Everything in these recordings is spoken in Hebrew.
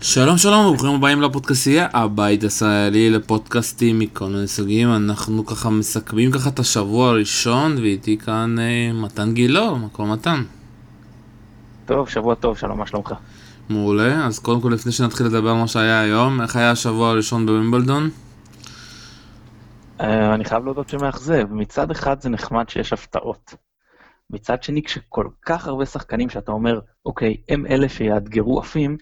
שלום שלום וברוכים הבאים לפודקאסייה הבית הישראלי לפודקאסטים מכל מיני סוגים אנחנו ככה מסכמים ככה את השבוע הראשון ואיתי כאן אה, מתן גילאור מה קורה מתן? טוב שבוע טוב שלום מה שלומך? מעולה אז קודם כל לפני שנתחיל לדבר על מה שהיה היום איך היה השבוע הראשון בווימבלדון? Uh, אני חייב להודות שמאכזב מצד אחד זה נחמד שיש הפתעות. מצד שני כשכל כך הרבה שחקנים שאתה אומר אוקיי הם אלה שיאתגרו עפים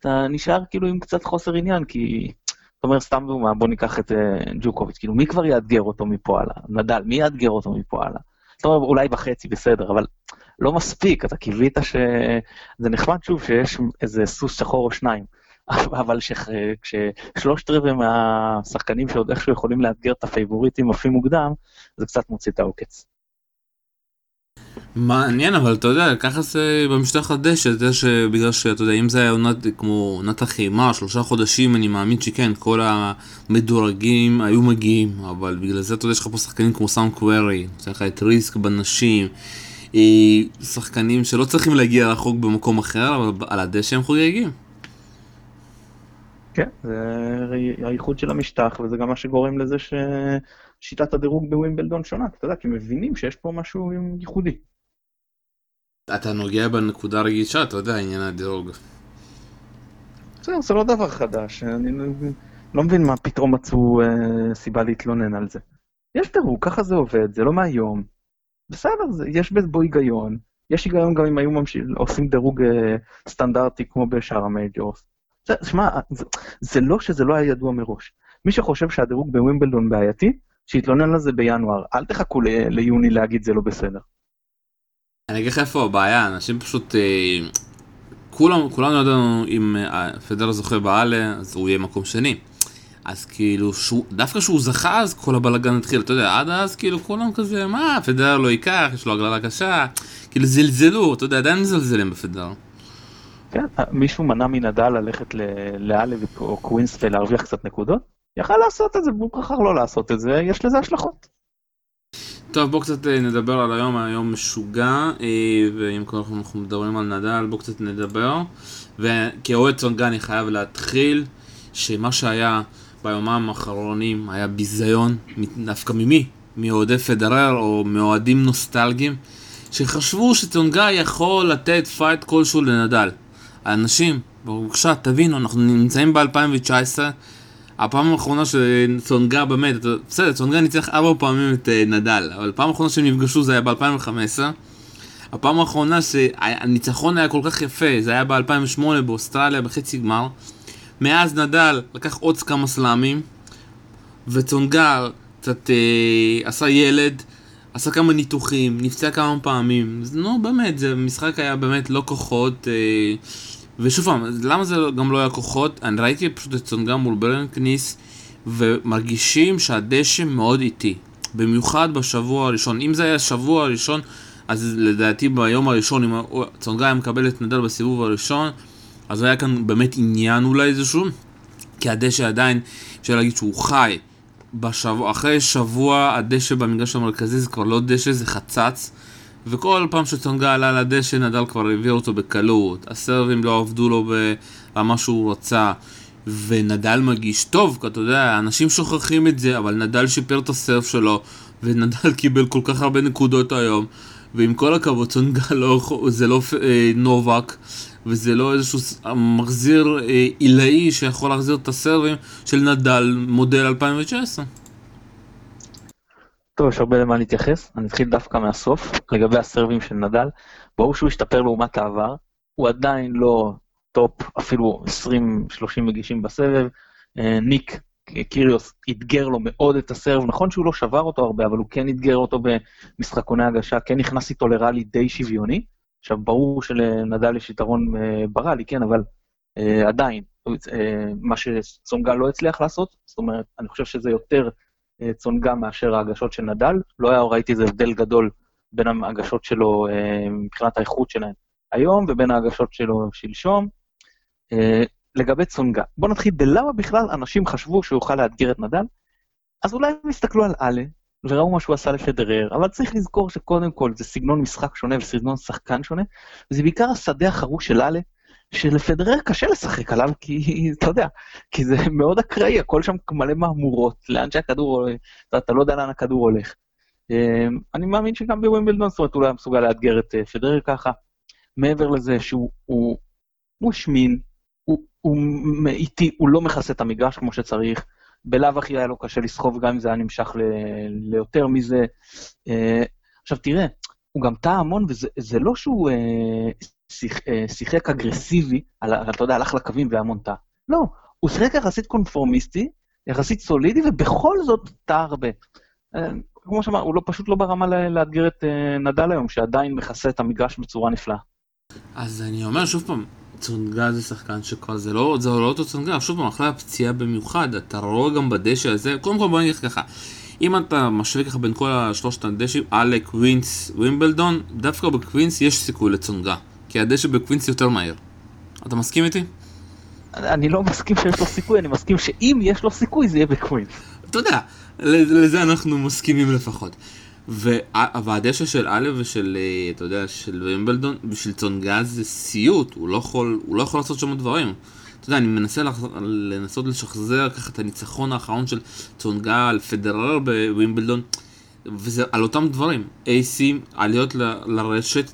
אתה נשאר כאילו עם קצת חוסר עניין, כי... זאת אומרת, סתם דוגמה, בוא ניקח את uh, ג'וקוביץ', כאילו, מי כבר יאתגר אותו מפה הלאה? נדל, מי יאתגר אותו מפה הלאה? זאת אומרת, אולי בחצי, בסדר, אבל לא מספיק, אתה קיווית ש... זה נחמד שוב שיש איזה סוס שחור או שניים, אבל כששלושת רבעי מהשחקנים שעוד איכשהו יכולים לאתגר את הפייבוריטים עפים מוקדם, זה קצת מוציא את העוקץ. מעניין אבל אתה יודע ככה זה במשטח הדשא זה שבגלל שאתה יודע אם זה היה עונת כמו עונת החימה שלושה חודשים אני מאמין שכן כל המדורגים היו מגיעים אבל בגלל זה אתה יודע יש לך פה שחקנים כמו סאם קווירי, יש לך את ריסק בנשים אה, שחקנים שלא צריכים להגיע רחוק במקום אחר אבל על הדשא הם חוגגים. כן, זה הייחוד של המשטח וזה גם מה שגורם לזה ששיטת הדירוג בווימבלדון שונה, אתה יודע, כי מבינים שיש פה משהו ייחודי. אתה נוגע בנקודה רגישה, אתה יודע, עניין הדירוג. בסדר, זה לא דבר חדש, אני לא מבין מה פתאום מצאו אה, סיבה להתלונן על זה. יש דירוג, ככה זה עובד, זה לא מהיום. בסדר, זה, יש בו היגיון. יש היגיון גם אם היו ממשיך, עושים דירוג אה, סטנדרטי כמו בשאר ה majors. שמע, זה, זה לא שזה לא היה ידוע מראש. מי שחושב שהדירוג בווימבלדון בעייתי, שיתלונן על זה בינואר. אל תחכו ליוני להגיד זה לא בסדר. אני אגיד לך איפה הבעיה, אנשים פשוט... אה, כולם, כולנו יודעים אם אה, פדרר זוכה באלה, אז הוא יהיה מקום שני. אז כאילו, שהוא, דווקא כשהוא זכה אז כל הבלאגן התחיל, אתה יודע, עד אז כאילו כולם כזה, מה, פדרר לא ייקח, יש לו הגללה קשה, כאילו זלזלו, אתה יודע, עדיין מזלזלים בפדרר. כן, מישהו מנע מנדל ללכת לאלה או קווינס ולהרוויח קצת נקודות? יכל לעשות את זה, והוא בחר לא לעשות את זה, יש לזה השלכות. טוב בואו קצת אה, נדבר על היום, היום משוגע, אה, ואם כבר אנחנו מדברים על נדל בואו קצת נדבר. וכאוהד צונגה אני חייב להתחיל, שמה שהיה ביומיים האחרונים היה ביזיון, דווקא ממי? מאוהדי פדרר או מאוהדים נוסטלגיים, שחשבו שצונגה יכול לתת fight כלשהו לנדל. האנשים, בבקשה תבינו, אנחנו נמצאים ב-2019 הפעם האחרונה שצונגה באמת, בסדר, צונגה ניצח ארבע פעמים את אה, נדל, אבל הפעם האחרונה שהם נפגשו זה היה ב-2015. הפעם האחרונה שהניצחון היה כל כך יפה, זה היה ב-2008 באוסטרליה בחצי גמר. מאז נדל לקח עוד כמה סלאמים, וצונגה קצת אה, עשה ילד, עשה כמה ניתוחים, נפצע כמה פעמים. נו באמת, זה משחק היה באמת לא כוחות. אה, ושוב פעם, למה זה גם לא היה כוחות? אני ראיתי פשוט את צונגה מול ברנקניס ומרגישים שהדשא מאוד איטי. במיוחד בשבוע הראשון. אם זה היה השבוע הראשון, אז לדעתי ביום הראשון, אם צונגה היה מקבל את נדל בסיבוב הראשון, אז היה כאן באמת עניין אולי איזשהו, כי הדשא עדיין, אפשר להגיד שהוא חי. בשבוע, אחרי שבוע הדשא במגרש המרכזי זה כבר לא דשא, זה חצץ. וכל פעם שצונגה עלה לדשא נדל כבר העביר אותו בקלות, הסרבים לא עבדו לו ברמה שהוא רצה, ונדל מגיש טוב, כי אתה יודע, אנשים שוכחים את זה, אבל נדל שיפר את הסרף שלו, ונדל קיבל כל כך הרבה נקודות היום, ועם כל הכבוד צונגה לא, זה לא אה, נובק, וזה לא איזשהו מחזיר אה, עילאי שיכול להחזיר את הסרבים של נדל מודל 2019. טוב, יש הרבה למה להתייחס, אני אתחיל דווקא מהסוף, לגבי הסרבים של נדל. ברור שהוא השתפר לעומת העבר, הוא עדיין לא top אפילו 20-30 מגישים בסבב. אה, ניק קיריוס אתגר לו מאוד את ה serve, נכון שהוא לא שבר אותו הרבה, אבל הוא כן אתגר אותו במשחקוני הגשה, כן נכנס איתו ל rally די שוויוני. עכשיו, ברור שלנדל יש יתרון אה, בראלי, כן, אבל עדיין, מה שצונגה לא הצליח לעשות, זאת אומרת, אני חושב שזה יותר צונגה מאשר ההגשות של נדל. לא היה, ראיתי איזה הבדל גדול בין ההגשות שלו אה, מבחינת האיכות שלהן היום ובין ההגשות שלו שלשום. אה, לגבי צונגה, בואו נתחיל בלמה בכלל אנשים חשבו שהוא יוכל לאתגר את נדל. אז אולי הם הסתכלו על אלה וראו מה שהוא עשה לפדרר, אבל צריך לזכור שקודם כל זה סגנון משחק שונה וסגנון שחקן שונה, וזה בעיקר השדה החרוש של אלה, שלפדרר קשה לשחק עליו, כי אתה יודע, כי זה מאוד אקראי, הכל שם מלא מהמורות, לאן שהכדור, אתה, אתה לא יודע לאן הכדור הולך. אמ, אני מאמין שגם בווימבלדון, זאת אומרת, הוא לא היה מסוגל לאתגר את אה, פדרר ככה. מעבר לזה שהוא הוא, הוא שמין, הוא, הוא איטי, הוא לא מכסה את המגרש כמו שצריך. בלאו הכי היה לו קשה לסחוב גם אם זה היה נמשך ל, ליותר מזה. אה, עכשיו תראה, הוא גם טעה המון, וזה לא שהוא אה, שיח, אה, שיחק אגרסיבי, על, אתה יודע, הלך לקווים והמון טעה. לא, הוא שיחק יחסית קונפורמיסטי, יחסית סולידי, ובכל זאת טעה הרבה. אה, כמו שאמר, הוא לא, פשוט לא ברמה לאתגר את אה, נדל היום, שעדיין מכסה את המגרש בצורה נפלאה. אז אני אומר שוב פעם, צונגה זה שחקן שכבר זה לא, זה לא אותו צונגה, שוב פעם, אחרי הפציעה במיוחד, אתה רואה גם בדשא הזה, קודם כל בוא נגיד ככה, אם אתה משווה ככה בין כל השלושת הדשאים, האלה, קווינס, ווימבלדון, דווקא בקווינס יש סיכוי לצונגה, כי הדשא בקווינס יותר מהיר. אתה מסכים איתי? אני לא מסכים שיש לו סיכוי, אני מסכים שאם יש לו סיכוי זה יהיה בקווינס. אתה יודע, לזה אנחנו מסכימים לפחות. והדשא של האלה ושל, אה, אתה יודע, של וימבלדון, בשביל צונגה זה סיוט, הוא לא יכול, הוא לא יכול לעשות שם דברים. אתה יודע, אני מנסה לח... לנסות לשחזר ככה את הניצחון האחרון של צונגה על פדרר בווימבלדון, וזה על אותם דברים. אייסים, עליות ל... לרשת.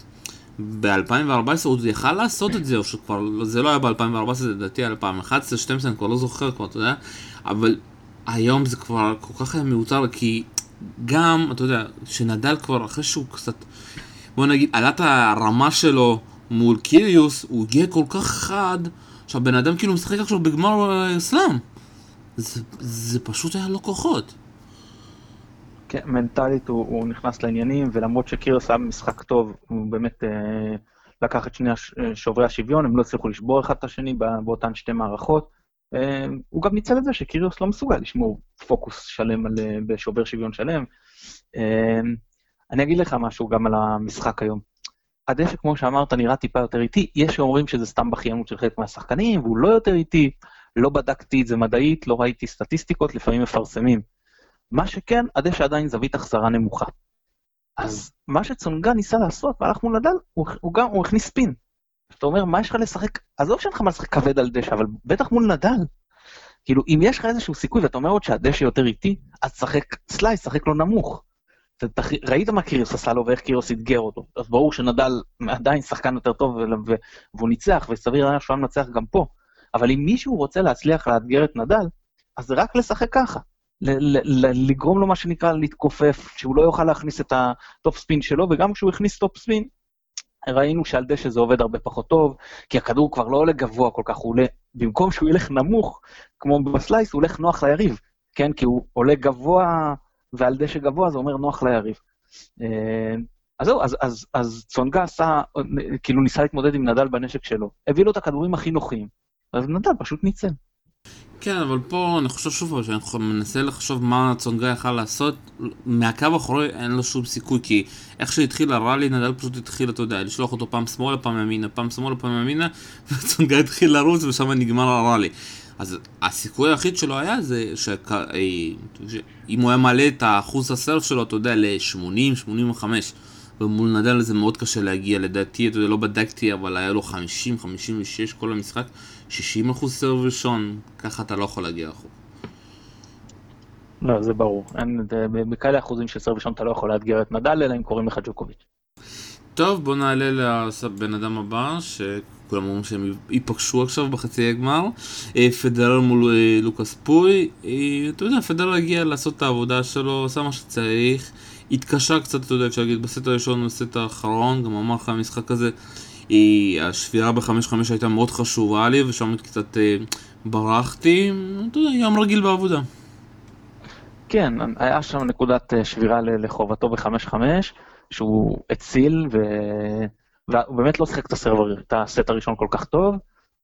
ב-2014 הוא יכל לעשות את זה, או שכבר, זה לא היה ב-2014, זה לדעתי היה 2011, 12, אני כבר לא זוכר כבר, אתה יודע, אבל היום זה כבר כל כך היה מיותר, כי גם, אתה יודע, שנדל כבר אחרי שהוא קצת, בוא נגיד, עלה את הרמה שלו מול קיריוס, הוא הגיע כל כך חד, שהבן אדם כאילו משחק עכשיו בגמר אה, סלאם. זה, זה פשוט היה לו כוחות. כן, מנטלית הוא, הוא נכנס לעניינים, ולמרות שקיריוס היה במשחק טוב, הוא באמת אה, לקח את שני אה, שוברי השוויון, הם לא הצליחו לשבור אחד את השני באותן שתי מערכות. אה, הוא גם ניצל את זה שקיריוס לא מסוגל לשמור פוקוס שלם על, אה, בשובר שוויון שלם. אה, אני אגיד לך משהו גם על המשחק היום. הדשא, כמו שאמרת, נראה טיפה יותר איטי. יש שאומרים שזה סתם בכיינות של חלק מהשחקנים, והוא לא יותר איטי. לא בדקתי את זה מדעית, לא ראיתי סטטיסטיקות, לפעמים מפרסמים. מה שכן, הדשא עדיין זווית החזרה נמוכה. אז מה שצונגה ניסה לעשות, והלך מול נדל, הוא, הוא גם, הוא הכניס ספין. אתה אומר, מה יש לך לשחק? עזוב שאין לך מה לשחק כבד על דשא, אבל בטח מול נדל. כאילו, אם יש לך איזשהו סיכוי ואתה אומר עוד שהדשא יותר איטי, אז שחק slice, שחק לו נמוך. ראית מה קיריוס עשה לו ואיך קיריוס אתגר אותו. אז ברור שנדל עדיין שחקן יותר טוב והוא ניצח, וסביר להניח שהוא היה מנצח גם פה. אבל אם מישהו רוצה להצליח לאתגר את נדל, אז רק לשחק ככה. לגרום לו מה שנקרא להתכופף, שהוא לא יוכל להכניס את ה topspin שלו, וגם כשהוא הכניס topspin, ראינו שעל דשא זה עובד הרבה פחות טוב, כי הכדור כבר לא עולה גבוה כל כך, הוא עולה, במקום שהוא ילך נמוך, כמו בסלייס, הוא הולך נוח ליריב, כן? כי הוא עולה גבוה, ועל דשא גבוה זה אומר נוח ליריב. אה, אז זהו, אז, אז, אז צונגה עשה, כאילו ניסה להתמודד עם נדל בנשק שלו, הביא לו את הכדורים הכי נוחים, אז נדל פשוט ניצל. כן, אבל פה אני חושב שוב שאני מנסה לחשוב מה צונגה יכל לעשות, מהקו האחורי אין לו שום סיכוי, כי איך שהתחיל הראלי, נדל פשוט התחיל, אתה יודע, לשלוח אותו פעם שמאלה, פעם ימינה, פעם שמאלה, פעם ימינה, וצונגה התחיל לרוץ ושם נגמר הראלי. אז הסיכוי היחיד שלו היה זה שאם אה, הוא היה מעלה את האחוז הסרף שלו, אתה יודע, ל-80, 85. ומול נדל זה מאוד קשה להגיע, לדעתי, אתה יודע, לא בדקתי, אבל היה לו 50, 56 כל המשחק, 60 אחוז סרב ראשון, ככה אתה לא יכול להגיע רחוק. לא, זה ברור. בכאלה אחוזים של סרב ראשון אתה לא יכול לאתגר את נדל, אלא אם קוראים לך ג'וקוביץ'. טוב, בוא נעלה לבן אדם הבא, שכולם אומרים שהם ייפגשו עכשיו בחצי הגמר. אה, פדרר מול אה, לוקאס פוי. אה, אתה יודע, פדרר הגיע לעשות את העבודה שלו, עשה מה שצריך. התקשה קצת, אתה יודע, אפשר להגיד, בסט הראשון ובסט האחרון, גם אמר לך המשחק הזה, השבירה ב-5-5 הייתה מאוד חשובה לי, ושם קצת ברחתי, אתה יודע, יום רגיל בעבודה. כן, היה שם נקודת שבירה לחובתו ב-5-5, שהוא הציל, ו... והוא באמת לא שיחק את הסרבר, את הסט הראשון כל כך טוב.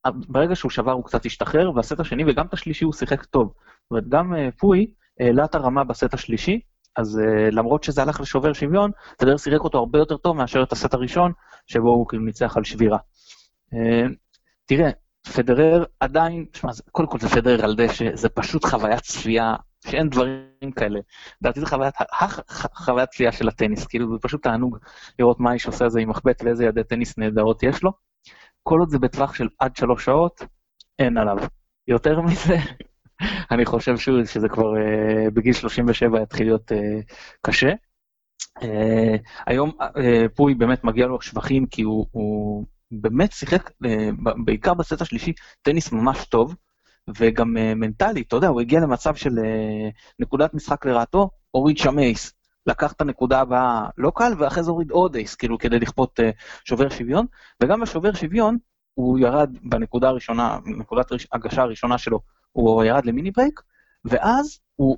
ברגע שהוא שבר הוא קצת השתחרר, והסט השני וגם את השלישי הוא שיחק טוב. זאת אומרת, גם אה, פוי העלה את הרמה בסט השלישי, אז uh, למרות שזה הלך לשובר שוויון, פדר שיחק אותו הרבה יותר טוב מאשר את הסט הראשון, שבו הוא כאילו ניצח על שבירה. Uh, תראה, פדרר עדיין, תשמע, קודם כל זה פדרר על דשא, זה פשוט חוויית צפייה שאין דברים כאלה. לדעתי זה חוויית, חוויית צפייה של הטניס, כאילו זה פשוט תענוג לראות מה האיש עושה את זה עם מחבט ואיזה ידי טניס נהדרות יש לו. כל עוד זה בטווח של עד שלוש שעות, אין עליו. יותר מזה, אני חושב שהוא, שזה כבר uh, בגיל 37 יתחיל להיות uh, קשה. Uh, היום אה, פוי באמת מגיע לו שבחים כי הוא, הוא באמת שיחק, אה, בעיקר בסט השלישי, טניס ממש טוב, וגם אה, מנטלית, אתה יודע, הוא הגיע למצב של אה, נקודת משחק לרעתו, הוריד שם ace. לקח את הנקודה הבאה לא קל, ואחרי זה הוריד עוד ace, כאילו, כדי לכפות אה, שובר שוויון, וגם בשובר שוויון, הוא ירד בנקודה הראשונה, נקודת הגשה הראשונה שלו, הוא ירד ל mini break, ואז הוא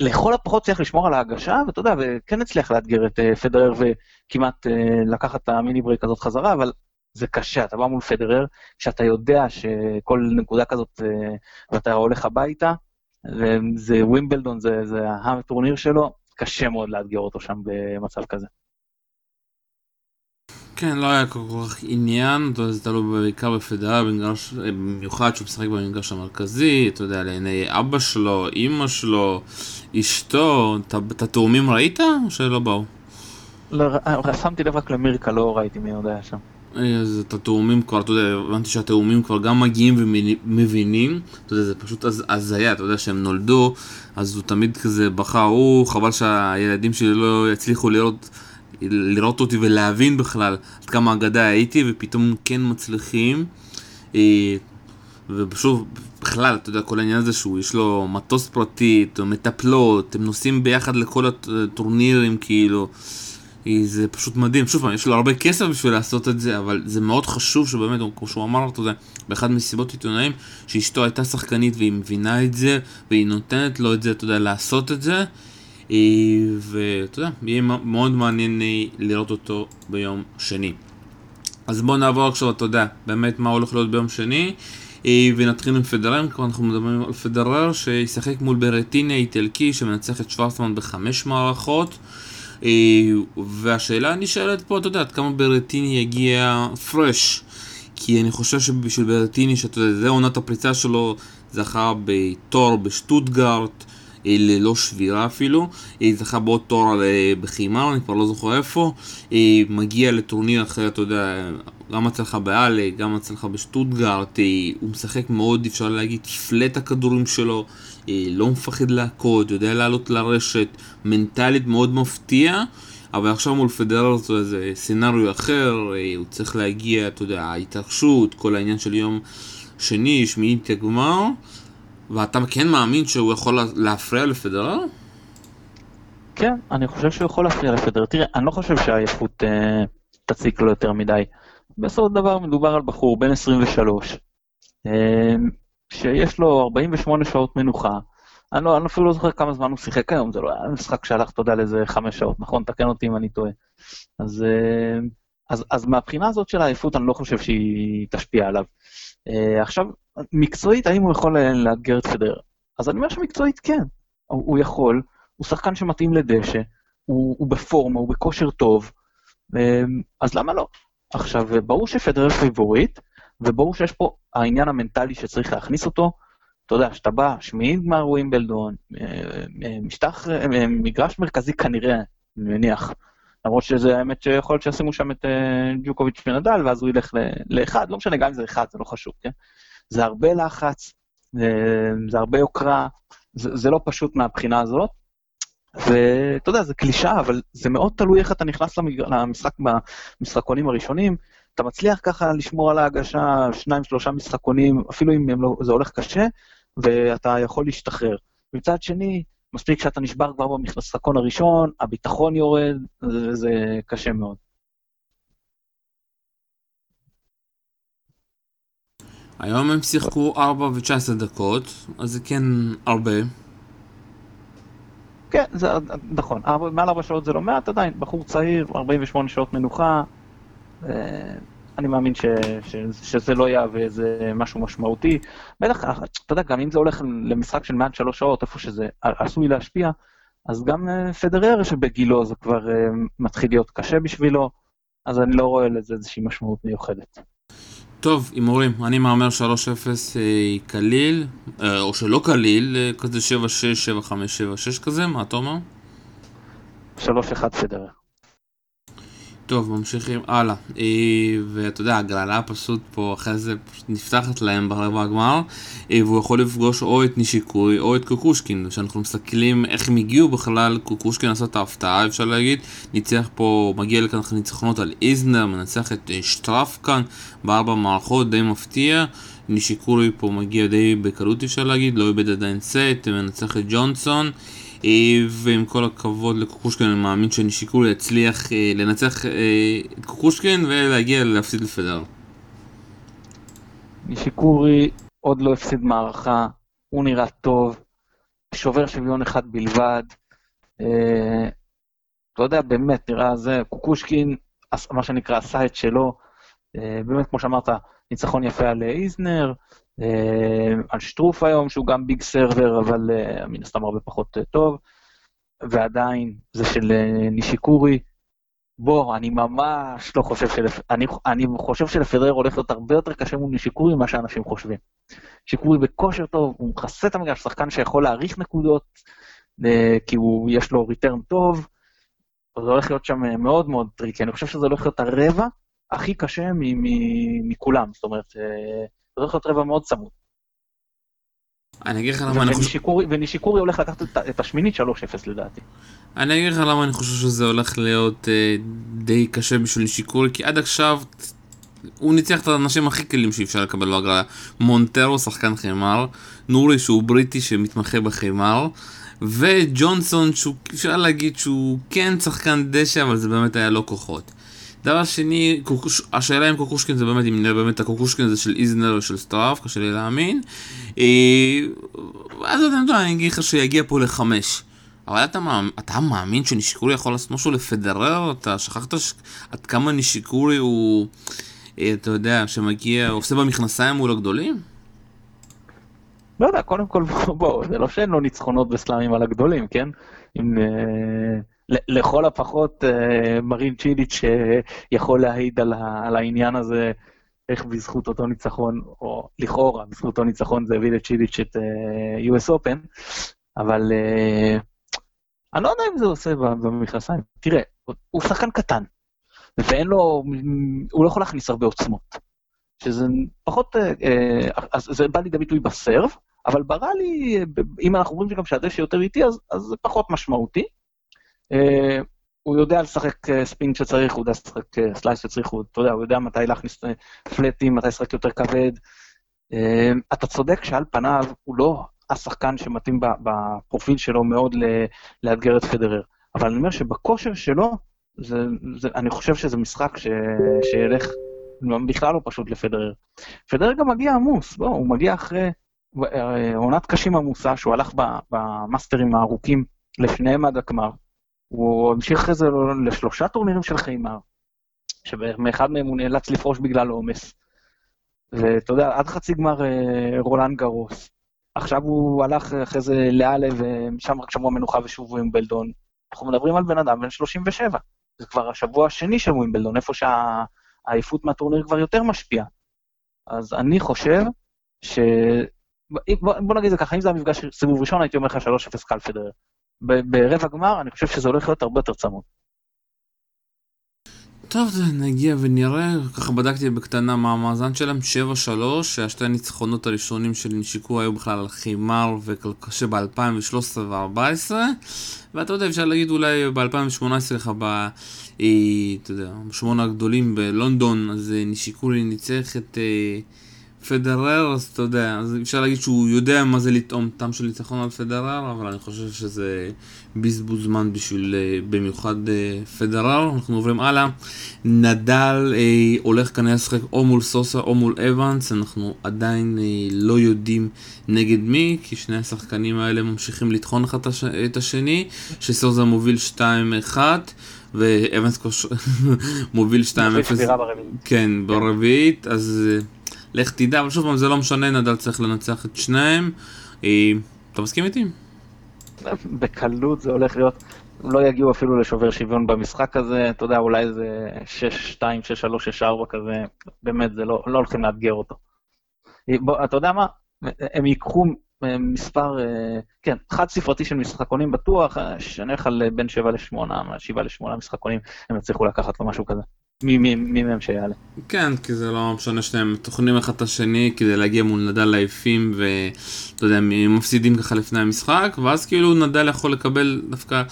לכל הפחות צריך לשמור על ההגשה, ואתה יודע, וכן הצליח לאתגר את פדרר וכמעט לקחת את המיני ברייק הזאת חזרה, אבל זה קשה, אתה בא מול פדרר, שאתה יודע שכל נקודה כזאת, uh, ואתה הולך הביתה, זה ווימבלדון, זה, זה הטורניר שלו, קשה מאוד לאתגר אותו שם במצב כזה. כן, לא היה כל כך עניין, אתה יודע, זה תלוי בעיקר בפדרר, במיוחד שהוא משחק במגרש המרכזי, אתה יודע, לעיני אבא שלו, אימא שלו, אשתו, את התאומים ראית או שלא באו? לא, שמתי לב רק למירקה, לא ראיתי מי עוד היה שם. אז את התאומים כבר, אתה יודע, הבנתי שהתאומים כבר גם מגיעים ומבינים, אתה יודע, זה פשוט הזיה, אתה יודע, שהם נולדו, אז הוא תמיד כזה בכה, הוא, חבל שהילדים שלי לא יצליחו לראות... לראות אותי ולהבין בכלל עד כמה אגדה הייתי, ופתאום כן מצליחים. אה, ושוב, בכלל, אתה יודע, כל העניין הזה שהוא, יש לו מטוס פרטי, מטפלות, הם נוסעים ביחד לכל הטורנירים, כאילו, אה, זה פשוט מדהים. שוב פעם, יש לו הרבה כסף בשביל לעשות את זה, אבל זה מאוד חשוב שבאמת, כמו שהוא אמר, אתה יודע, באחד מסיבות עיתונאים, שאשתו הייתה שחקנית והיא מבינה את זה, והיא נותנת לו את זה, אתה יודע, לעשות את זה. אה, ואתה יודע, יהיה מאוד מעניין אה, לראות אותו ביום שני. אז בואו נעבור עכשיו, אתה יודע, באמת מה הולך להיות ביום שני. אה, ונתחיל עם פדרר, כבר אנחנו מדברים על פדרר שישחק מול ברטיני האיטלקי שמנצח את שוורצמן בחמש מערכות. והשאלה הנשאלת פה, אתה יודע, עד כמה ברטיני יגיע פרש. כי אני חושב שבשביל ברטיני, שאתה יודע, זה עונת הפריצה שלו, זכה בתור בשטוטגארט. אה, ללא שבירה אפילו, אה, זכה בעוד תואר אה, בחימר, אני כבר לא זוכר איפה, מגיע לטורניר אחר, אתה יודע, גם הצלחה באלה, גם הצלחה בשטוטגארט, הוא משחק מאוד, אפשר להגיד, פלט הכדורים שלו, לא מפחד להכות, יודע לעלות לרשת, מנטלית מאוד מפתיע. אבל עכשיו מול פדרר זה סצנריו אחר, הוא צריך להגיע, אתה יודע, ההתרחשות, כל העניין של יום שני, שמינית הגמר. ואתה כן מאמין שהוא יכול להפריע לפדרר? כן, אני חושב שהוא יכול להפריע לפדרר. תראה, אני לא חושב שהעייפות אה, תציק לו יותר מדי. בסופו של דבר מדובר על בחור בן 23, אה, שיש לו 48 שעות מנוחה. אני, לא, אני אפילו לא זוכר כמה זמן הוא שיחק היום, זה לא היה משחק שהלך, אתה יודע, לאיזה חמש שעות, נכון? תקן אותי אם אני טועה. אז, אה, אז, אז מהבחינה הזאת של העייפות, אני לא חושב שהיא תשפיע עליו. אה, עכשיו, מקצועית, האם הוא יכול לאתגר את פדרר? אז אני אומר שמקצועית כן, הוא, הוא יכול, הוא שחקן שמתאים לדשא, הוא, הוא בפורמה, הוא בכושר טוב, אמ, אז למה לא? עכשיו, ברור שפדרר פיבוריט, וברור שיש פה העניין המנטלי שצריך להכניס אותו. אתה יודע, שאתה בא, שמיעי גמר ווימבלדון, אה, אה, משטח, אה, מגרש מרכזי כנראה, אני מניח. למרות שזה האמת שיכול להיות שישימו שם את ג'וקוביץ' ונדל, ואז הוא ילך לאחד, לא משנה, גם אם זה אחד, זה לא חשוב, כן? זה הרבה לחץ, זה הרבה יוקרה, זה, זה לא פשוט מהבחינה הזאת. ואתה יודע, זה קלישאה, אבל זה מאוד תלוי איך אתה נכנס. למשחק במשחקונים הראשונים. אתה מצליח ככה לשמור על ההגשה, שניים, שלושה משחקונים, אפילו אם לא, זה הולך קשה, ואתה יכול להשתחרר. מצד שני, מספיק שאתה נשבר כבר במשחקון הראשון, הביטחון יורד, זה, זה קשה מאוד. היום הם שיחקו 4 ו-19 דקות, אז זה כן הרבה. כן, זה נכון, מעל 4 שעות זה לא מעט עדיין, בחור צעיר, 48 שעות מנוחה. אה, אני מאמין ש, ש, שזה לא יהווה איזה משהו משמעותי. בטח, אתה יודע, גם אם זה הולך למשחק של מעט 3 שעות, איפה שזה עשוי להשפיע, אז גם אה, פדרר שבגילו זה כבר אה, מתחיל להיות קשה בשבילו, אז אני לא רואה לזה איזושהי משמעות מיוחדת. טוב, הימורים, אני מהמר 3-0 אה, קליל, אה, או שלא קליל, אה, כזה 7-6, 7-5, 7-6 כזה, מה אתה אומר? 3-1 פדרר. טוב, ממשיכים הלאה. אה, ואתה יודע, הגרלה פשוט פה אחרי זה פשוט נפתחת להם ברבע הגמר, אה, והוא יכול לפגוש או את נישיקוי או את קוקושקין. כשאנחנו מסתכלים איך הם הגיעו בכלל, קוקושקין עשה את ההפתעה, אפשר להגיד. ניצח פה, מגיע לכאן ניצחונות על איזנר, מנצח את אה, שטרפקן בארבע מערכות, די מפתיע. נישיקורי פה מגיע די בקלות אפשר להגיד, לא איבד עדיין סט, מנצח את ג'ונסון. אה, ועם כל הכבוד לקוקושקין, אני מאמין שנישיקורי יצליח אה, לנצח אה, את קוקושקין ולהגיע להפסיד לפדר. נישיקורי עוד לא הפסיד מערכה, הוא נראה טוב, שובר שוויון אחד בלבד. אתה יודע, באמת, נראה זה, קוקושקין, מה שנקרא, עשה את שלו. באמת, כמו שאמרת, ניצחון יפה על איזנר, אה, על שטרוף היום, שהוא גם ביג סרבר, אבל אה, מן הסתם הרבה פחות אה, טוב, ועדיין זה של נישיקורי. בוא, אני ממש לא חושב של... אני, אני חושב שלפדרר הולך להיות הרבה יותר קשה מול נישיקורי ממה שאנשים חושבים. נישיקורי בכושר טוב, הוא מכסה את המגרש, שחקן שיכול להעריך נקודות, כי הוא, יש לו return טוב, זה הולך להיות שם מאוד מאוד טריקי. אני חושב שזה הולך להיות הרבע הכי קשה מכולם, זאת אומרת, הולך להיות רבע מאוד צמוד. אני אגיד לך למה אני חושב... ונישיקורי הולך לקחת את השמינית 3-0 לדעתי. אני אגיד לך למה אני חושב שזה הולך להיות אה, די קשה בשביל נישיקורי, כי עד עכשיו הוא ניצח את האנשים הכי קלים שאפשר לקבל בהגרלה. מונטרו, שחקן חימר, נורי שהוא בריטי שמתמחה בחימר, וג'ונסון שהוא אפשר להגיד שהוא כן שחקן דשא, אבל זה באמת היה לא כוחות. דבר שני, קוקוש... השאלה אם קוקושקין זה באמת, אם נראה באמת הקוקושקין הזה של איזנר או של סטראף, קשה לי להאמין. אה, ואז אתה יודע, אני אגיד לך שיגיע פה לחמש. אבל אתה, אתה מאמין שנישיקורי יכול לעשות משהו לפדרר? אתה שכחת ש... עד כמה נישיקורי הוא, אה, אתה יודע, שמגיע, עושה במכנסיים מול הגדולים? לא יודע, קודם כל, בוא, זה לא שאין לו ניצחונות וסלאמים על הגדולים, כן? אם... אה, לכל הפחות אה, מרין צ'יליץ' יכול להעיד על, על העניין הזה, איך בזכות אותו ניצחון, או לכאורה בזכות אותו ניצחון זה הביא לצ'יליץ' את uh, US Open, אבל uh, אני לא יודע אם זה עושה במכנסיים. תראה, הוא שחקן קטן, ואין לו, הוא לא יכול להכניס הרבה עוצמות. שזה פחות, אז זה בא לידי ביטוי בסרב, אבל ברע לי, אם אנחנו אומרים שגם שהדשא יותר איטי, אז, אז זה פחות משמעותי. אה, הוא יודע לשחק אה, ספין שצריך, הוא יודע לשחק אה, סלייס שצריך, הוא, אתה יודע, הוא יודע מתי להכניס פלטים, מתי לשחק יותר כבד. אתה צודק שעל פניו הוא לא השחקן שמתאים בפרופיל שלו מאוד לאתגר את פדרר, אבל אני אומר שבכושר שלו, זה, זה, אני חושב שזה משחק ש, שילך בכלל לא פשוט לפדרר. פדרר גם מגיע עמוס, בוא, הוא מגיע אחרי עונת קשים עמוסה, שהוא הלך במאסטרים הארוכים לפניהם עד הגמר. הוא המשיך אחרי זה לשלושה טורנירים של חיימר, שמאחד מהם הוא נאלץ לפרוש בגלל עומס. ואתה יודע, עד חצי גמר אה, רולנד גרוס. עכשיו הוא הלך אחרי זה לאלה, ומשם רק שבוע מנוחה ושוב ווימבלדון. אנחנו מדברים על בן אדם בן 37. זה כבר השבוע השני של ווימבלדון, איפה שהעייפות מהטורניר כבר יותר משפיעה. אז אני חושב ש... בוא, בוא נגיד זה ככה, אם זה המפגש סיבוב ראשון, הייתי אומר לך 3-0 קל פדרר. ברבע גמר, אני חושב שזה הולך להיות הרבה יותר צמוד. טוב, נגיע ונראה, ככה בדקתי בקטנה מה המאזן שלהם, 7-3, שהשתי הניצחונות הראשונים של נשיקו היו בכלל על חימר וקשה ב-2013 ו-2014 ואתה יודע, אפשר להגיד אולי ב-2018 לך, ב... אה, אתה יודע, בשמונה הגדולים בלונדון, אז אה, נשיקולי ניצח את... אה, פדרר, אז אתה יודע, אז אפשר להגיד שהוא יודע מה זה לטעום טעם של ניצחון על פדרר, אבל אני חושב שזה בזבוז זמן בשביל, אה, במיוחד אה, פדרר. אנחנו עוברים הלאה. נדל אה, הולך כנראה לשחק או מול סוסה או מול אבנס, אנחנו עדיין אה, לא יודעים נגד מי, כי שני השחקנים האלה ממשיכים לטחון אחד את השני, שסוזה מוביל 2-1. ואבנס מוביל 2-0. כן, ברביעית, אז אה, לך תדע, אבל שוב פעם זה לא משנה, נדל צריך לנצח את שניהם. אה, אתה מסכים איתי? בקלות זה הולך להיות, לא יגיעו אפילו לשובר שוויון במשחק הזה, אתה יודע, אולי זה 6-2, 6-3, 6-4 כזה, באמת, זה לא, לא הולכים לאתגר אותו. בוא, אתה יודע מה, הם ייקחו אה, מספר, אה, כן, חד ספרתי של משחקונים בטוח, אה, שנלך על בין 7 ל-8, 7 ל-8 משחקונים, הם יצליחו לקחת לו משהו כזה. מי, מי, מי מהם שיעלה. כן, כי זה לא משנה שהם טוחנים אחד את השני כדי להגיע מול נדל לעייפים ואתה יודע, הם מפסידים ככה לפני המשחק, ואז כאילו נדל יכול לקבל דווקא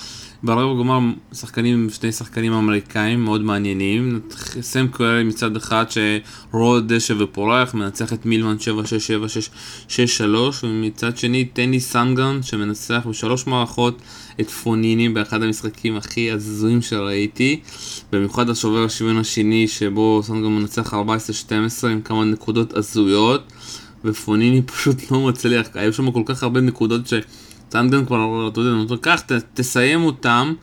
ברבע גמר שחקנים, שני שחקנים אמריקאים מאוד מעניינים. סם קווארי מצד אחד שרוד דשא ופורח, מנצח את מילמן 7-6-7-6-3, ומצד שני טני סנגרן שמנצח בשלוש מערכות את פוניני באחד המשחקים הכי הזויים שראיתי. במיוחד השובר השוויון השני שבו סנגרן מנצח 14-12 עם כמה נקודות הזויות. ופוניני פשוט לא מצליח, היו שם כל כך הרבה נקודות ש... סטנדרט כבר, אתה יודע, נותן כך, תסיים אותם,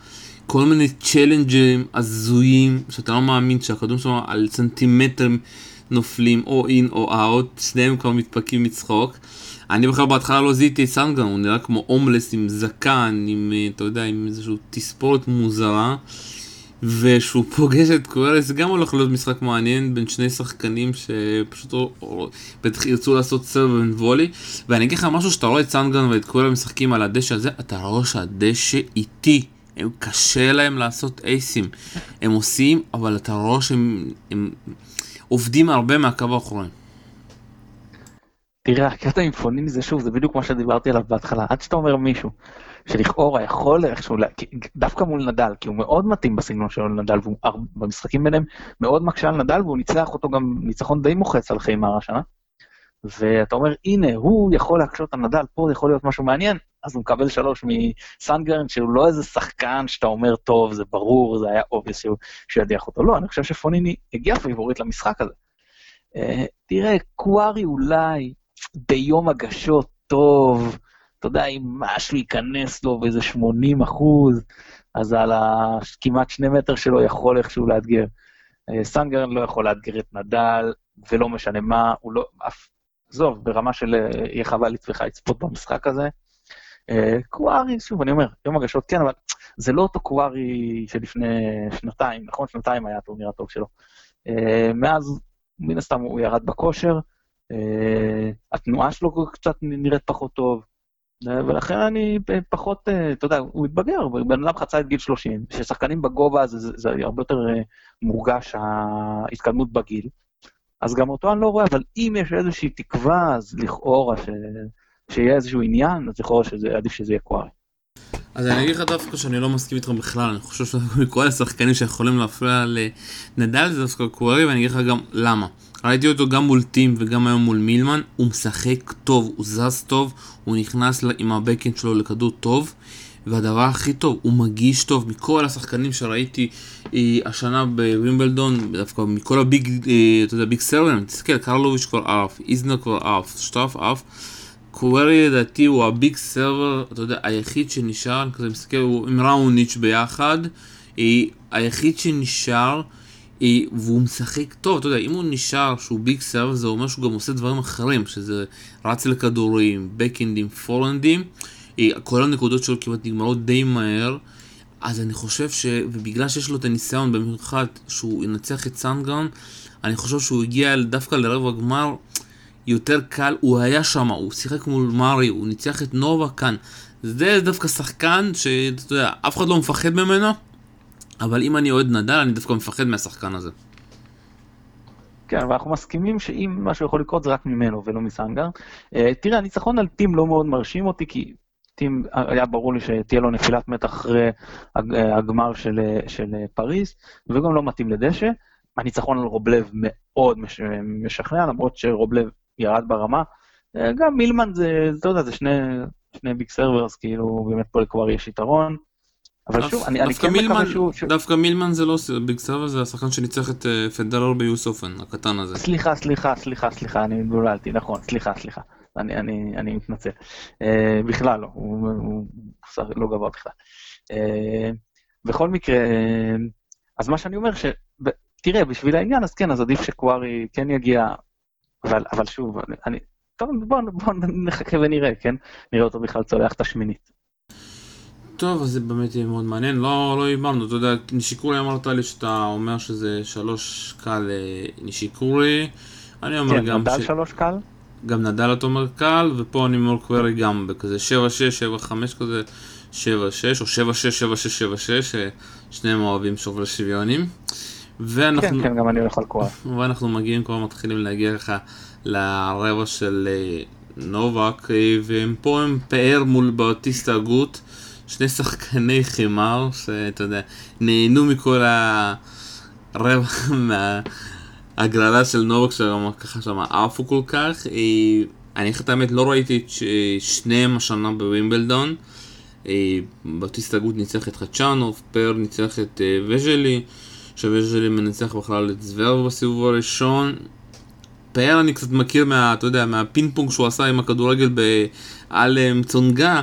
כל מיני צ'לנג'ים הזויים, שאתה לא מאמין שהכדור שם על סנטימטר נופלים, או אין או אאוט, שניהם כבר מתפקים מצחוק. אני בכלל בהתחלה לא זיהיתי את סנגרן, הוא נראה כמו הומלס עם זקן, עם, אתה יודע, עם איזושהי תספורת מוזרה. ושהוא פוגש את קואלה, זה גם הולך להיות משחק מעניין בין שני שחקנים שפשוט בטח ירצו לעשות סרב ווי ואני אגיד לך משהו שאתה רואה את סנגרן ואת קואלה משחקים על הדשא הזה, אתה רואה שהדשא איטי, הם קשה להם לעשות אייסים, הם עושים, אבל אתה רואה שהם הם עובדים הרבה מהקו האחורי. תראה, הקטע עם פוניני זה שוב, זה בדיוק מה שדיברתי עליו בהתחלה, עד שאתה אומר מישהו. שלכאורה יכול איכשהו, דווקא מול נדל, כי הוא מאוד מתאים בסגנון שלו לנדל, ובמשחקים ביניהם מאוד מקשה על נדאל, והוא ניצח אותו גם ניצחון די מוחץ על חימר השנה. ואתה אומר, הנה, הוא יכול להקשות על נדאל, פה יכול להיות משהו מעניין, אז הוא מקבל שלוש מסנגרן, שהוא לא איזה שחקן שאתה אומר, טוב, זה ברור, זה היה obvious שהוא, שידיח אותו. לא, אני חושב שפוניני הגיע favorite למשחק הזה. Uh, תראה, קוורי אולי ביום הגשות טוב, אתה יודע, אם משהו ייכנס לו באיזה 80 אחוז, אז על הכמעט שני מטר שלו יכול איכשהו לאתגר. אה, סנגרן לא יכול לאתגר את נדל, ולא משנה מה, הוא לא, אף, עזוב, ברמה של אה, יהיה חבל לצפך לצפות במשחק הזה. אה, קווארי, שוב, אני אומר, יום הגשות כן, אבל זה לא אותו קווארי שלפני שנתיים, נכון? שנתיים היה הטורניר הטוב שלו. מאז, מן הסתם הוא ירד בכושר, התנועה שלו קצת נראית פחות טוב, ולכן אני פחות, אה, אתה יודע, הוא התבגר, בן אדם חצה את גיל 30, כששחקנים בגובה זה, זה, זה הרבה יותר אה, מורגש ההתקדמות בגיל, אז גם אותו אני לא רואה, אבל אם יש איזושהי תקווה, אז לכאורה ש... שיהיה איזשהו עניין, אז לכאורה שעדיף שזה יהיה קוארי. אז אני אגיד לך דווקא שאני לא מסכים איתך בכלל, אני חושב שכל השחקנים שיכולים להפריע לנדל זה דווקא קוארי, ואני אגיד לך גם למה. ראיתי אותו גם מול טים וגם היום מול מילמן, הוא משחק טוב, הוא זז טוב, הוא נכנס עם ה backhand שלו לכדור טוב, והדבר הכי טוב, הוא מגיש טוב מכל השחקנים שראיתי אה, השנה בווימבלדון, דווקא מכל ה big, אה, אתה יודע, big servers, תסתכל, קרלוביץ' כבר עף, איזנר כבר עף, שטרוף עף. קוורי לדעתי הוא ה big server, אתה יודע, היחיד שנשאר, אני כזה מסתכל, הוא עם ראוניץ' ביחד, אה, היחיד שנשאר והוא משחק טוב, אתה יודע, אם הוא נשאר שהוא big serve זה אומר שהוא גם עושה דברים אחרים, שזה רץ לכדורים, בקאנדים, פורנדים, כל הנקודות שלו כמעט נגמרות די מהר, אז אני חושב ש... ובגלל שיש לו את הניסיון במיוחד שהוא ינצח את סנגרן, אני חושב שהוא הגיע דווקא לרבע גמר יותר קל, הוא היה שם, הוא שיחק מול מארי, הוא ניצח את נובה כאן. זה דווקא שחקן שאתה יודע, אף אחד לא מפחד ממנו. אבל אם אני אוהד נדל, אני דווקא מפחד מהשחקן הזה. כן, ואנחנו מסכימים שאם משהו יכול לקרות זה רק ממנו ולא מסנגר. Uh, תראה, הניצחון על טים לא מאוד מרשים אותי, כי טים, היה ברור לי שתהיה לו נפילת מתח אחרי הגמר של, של פריז, וגם לא מתאים לדשא. הניצחון על רובלב מאוד מש, משכנע, למרות שרובלב ירד ברמה. גם מילמן זה, אתה יודע, זה שני, שני big servers, כאילו, באמת פה כבר יש יתרון. אבל שוב, אני, כן מקווה שהוא... דווקא מילמן זה לא ביג סרבר, זה השחקן שניצח את אה, פדרר ביוס אופן, הקטן הזה. סליחה, סליחה, סליחה, סליחה, אני מתבוללתי, נכון, סליחה, סליחה. אני, אני, אני מתנצל. Uh, בכלל לא, הוא, הוא, הוא לא גבוה בכלל. Uh, בכל מקרה, uh, אז מה שאני אומר, ש... תראה, בשביל העניין, אז כן, אז עדיף שקווארי כן יגיע, אבל, אבל שוב, אני... טוב, בואו בוא נחכה ונראה, כן? נראה אותו בכלל צולח את השמינית. טוב, אז זה באמת יהיה מאוד מעניין. לא, לא הימרנו, אתה יודע, נישיקורי אמרת לי שאתה אומר שזה שלוש קל לנישיקורי. אני אומר כן, גם ש... כן, נדל שלוש קל? גם נדל אתה אומר קל, ופה אני אומר קווירי גם בכזה 7-6, 7-5 כזה, 7-6, או 7-6, 7-6, 7-6, שניהם אוהבים שוברי שוויונים. ואנחנו... כן, כן, גם אני הולך על קווירי. ואנחנו מגיעים, כבר מתחילים להגיע לך לרבע של אה, נובק, והם פה הם פאר מול באוטיסטה הגות, שני שחקני חימר, שאתה יודע, נהנו מכל הרבע מההגרלה של נובק, שככה שם עפו כל כך. אה, אני אגיד את האמת, לא ראיתי את שניהם השנה בווימבלדון. אה, באוטיסטה הגות ניצח את חדשנוב, פאר ניצח את וז'לי, שווז'לי מנצח בכלל את זוורב בסיבוב הראשון. פאר אני קצת מכיר מה, אתה יודע, מהפינג פונג שהוא עשה עם הכדורגל אה, צונגה,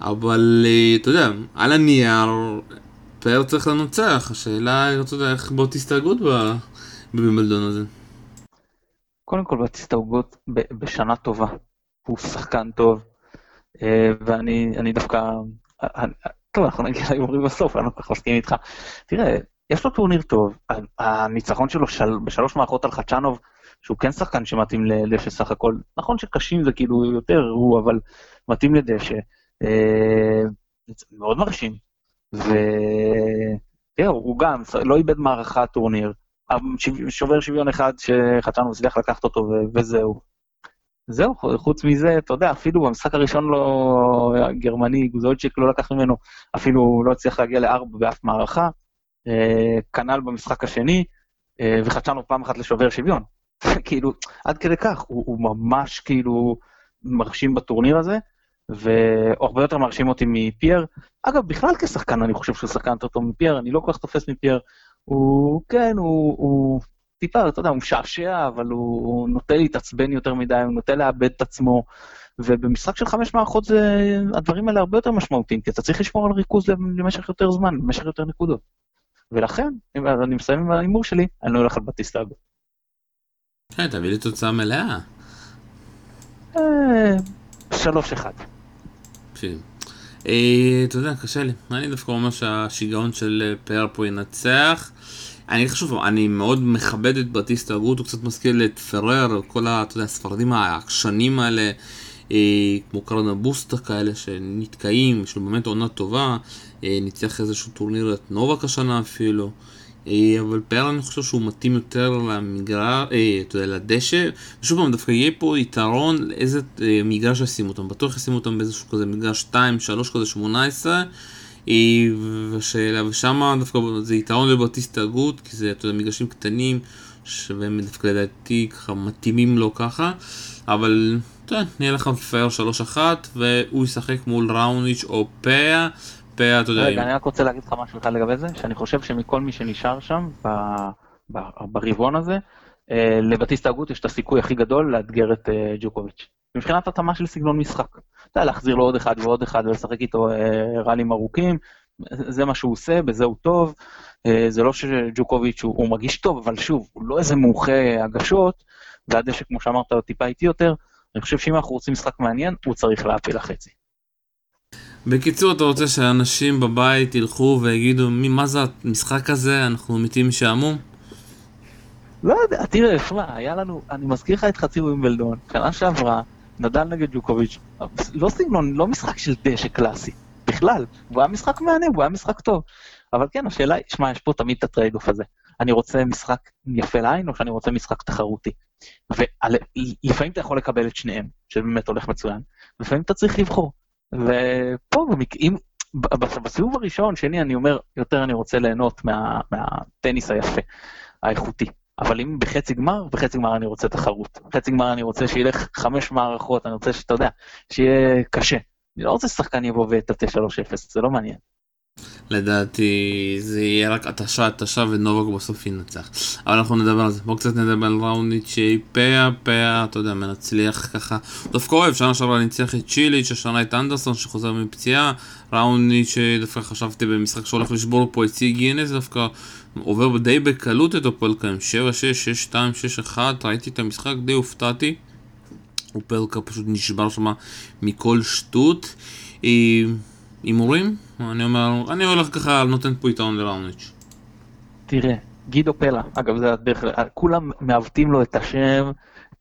אבל אה, אתה יודע, על הנייר, פאר צריך לנצח, השאלה, אתה יודע, איך בוא תסתגרות בבימבלדון הזה. קודם כל בהסתגרות בשנה טובה, הוא שחקן טוב, אה, ואני דווקא, טוב, אנחנו נגיע להימורים בסוף, אני לא כל כך מסכים איתך. תראה, יש לו טורניר טוב, הניצחון שלו בשלוש מערכות על חצ'אנוב, שהוא כן שחקן שמתאים לדשא סך הכל. נכון שקשיח זה כאילו יותר הוא, אבל מתאים לדשא. אה, מאוד מרשים. ותראה, הוא גם לא איבד מערכה טורניר. שובר שוויון אחד שחצ'אנוב הצליח לקחת אותו וזהו. זהו, חוץ מזה, אתה יודע, אפילו במשחק הראשון לא, הגרמני, גוזולצ'יק לא לקח ממנו, אפילו לא הצליח להגיע לארבע באף מערכה. אה, כנ"ל במשחק השני, אה, וחדשנו פעם אחת לשובר שוויון. כאילו, עד כדי כך, הוא, הוא ממש כאילו מרשים בטורניר הזה, והרבה יותר מרשים אותי מפייר. אגב, בכלל כשחקן אני חושב שהוא שחקן יותר טוב מפייר, אני לא כל כך תופס מפייר. הוא, כן, הוא, הוא טיפה, אתה יודע, הוא משעשע, אבל הוא, הוא נוטה להתעצבן יותר מדי, הוא נוטה לאבד את עצמו. ובמשחק של חמש מערכות זה, הדברים האלה הרבה יותר משמעותיים, כי אתה צריך לשמור על ריכוז למשך יותר זמן, למשך יותר נקודות. ולכן, אם אני מסיים עם ההימור שלי, אני לא הולך על בטיסטה הבא. אה, תביא לי תוצאה מלאה. אה, 3-1. כן. אה, אתה יודע, קשה לי. אני דווקא אומר שהשיגעון של אה, פאר פה ינצח. אני חושב, אני מאוד מכבד את בטיסטה הוא קצת מזכיר את פרר, כל ה, אתה יודע, הספרדים העקשנים האלה, אה, כמו קרנבוסטה כאלה שנתקעים, יש לו באמת עונה טובה, אה, ניצח איזשהו טורניר את נובק השנה אפילו. אה, אבל פאר אני חושב שהוא מתאים יותר למגרש, אה, אתה יודע, לדשא. ושוב פעם, דווקא יהיה פה יתרון איזה אה, מגרש ישימו אותם. בטוח ישימו אותם באיזשהו כזה מגרש 2, 3 כזה 18. ושאלה, ושם דווקא זה יתרון לבטיסט הגות, כי זה, אתה יודע, מגרשים קטנים, והם דווקא לדעתי ככה מתאימים לו ככה. אבל, אתה יודע, נהיה לך פייר 3-1, והוא ישחק מול ראוניץ' או פאה. אתה יודע... רגע, אני רק רוצה להגיד לך משהו אחד לגבי זה, שאני חושב שמכל מי שנשאר שם, ברבעון הזה, אה, לבטיסטה הגות יש את הסיכוי הכי גדול לאתגר את אה, ג'וקוביץ'. מבחינת התאמה של סגנון משחק. אתה יודע, להחזיר לו עוד אחד ועוד אחד ולשחק איתו אה, ראלים ארוכים, זה מה שהוא עושה, בזה הוא טוב. זה לא שג'וקוביץ' הוא, הוא מרגיש טוב, אבל שוב, הוא לא איזה מומחה הגשות, והדשא, כמו שאמרת, הוא טיפה איטי יותר. אני חושב שאם אנחנו רוצים משחק מעניין, הוא צריך להפיל לחצי. בקיצור, אתה רוצה שאנשים בבית ילכו ויגידו, מה זה המשחק הזה, אנחנו מתים משעמום? לא יודע, תראה, שמע, היה לנו, אני מזכיר לך את חצי ווימבלדון, שנה שעברה, נדל נגד ג'וקוביץ', לא סגנון, לא משחק של דשא קלאסי, בכלל, הוא היה משחק מהנה, הוא היה משחק טוב. אבל כן, השאלה היא, שמע, יש פה תמיד את ה trade off הזה. אני רוצה משחק יפה לעין, או שאני רוצה משחק תחרותי. ולפעמים אתה יכול לקבל את שניהם, שבאמת הולך מצוין, לפעמים אתה צריך לבחור. ופה, אם, בסיבוב הראשון, שני, אני אומר, יותר אני רוצה ליהנות מה, מהטניס היפה, האיכותי. אבל אם בחצי גמר, בחצי גמר אני רוצה תחרות. בחצי גמר אני רוצה שילך חמש מערכות, אני רוצה שאתה יודע, שיהיה קשה. אני לא רוצה ששחקן יבוא ויטאטא 3-0, זה לא מעניין. לדעתי זה יהיה רק התשה התשה ונובק בסוף ינצח. אבל אנחנו נדבר על זה. בואו קצת נדבר על ראוניץ' פאה פאה, אתה יודע, מנצליח ככה. דווקא אוהב, שנה שעברה ניצח את צ'יליץ', השנה את אנדרסון שחוזר מפציעה. ראוניץ' דווקא חשבתי במשחק שהולך לשבור פה את סי גינס, דווקא עובר די בקלות את הפולקאים. 7-6, 6-2, 6-1, ראיתי את המשחק, די הופתעתי. אופלקה פשוט נשבר שם מכל שטות. הימורים? אני אומר, אני הולך ככה, נותן פה יתרון לראוניץ'. תראה, גידו פלה, אגב זה הדרך, כולם מעוותים לו את השם,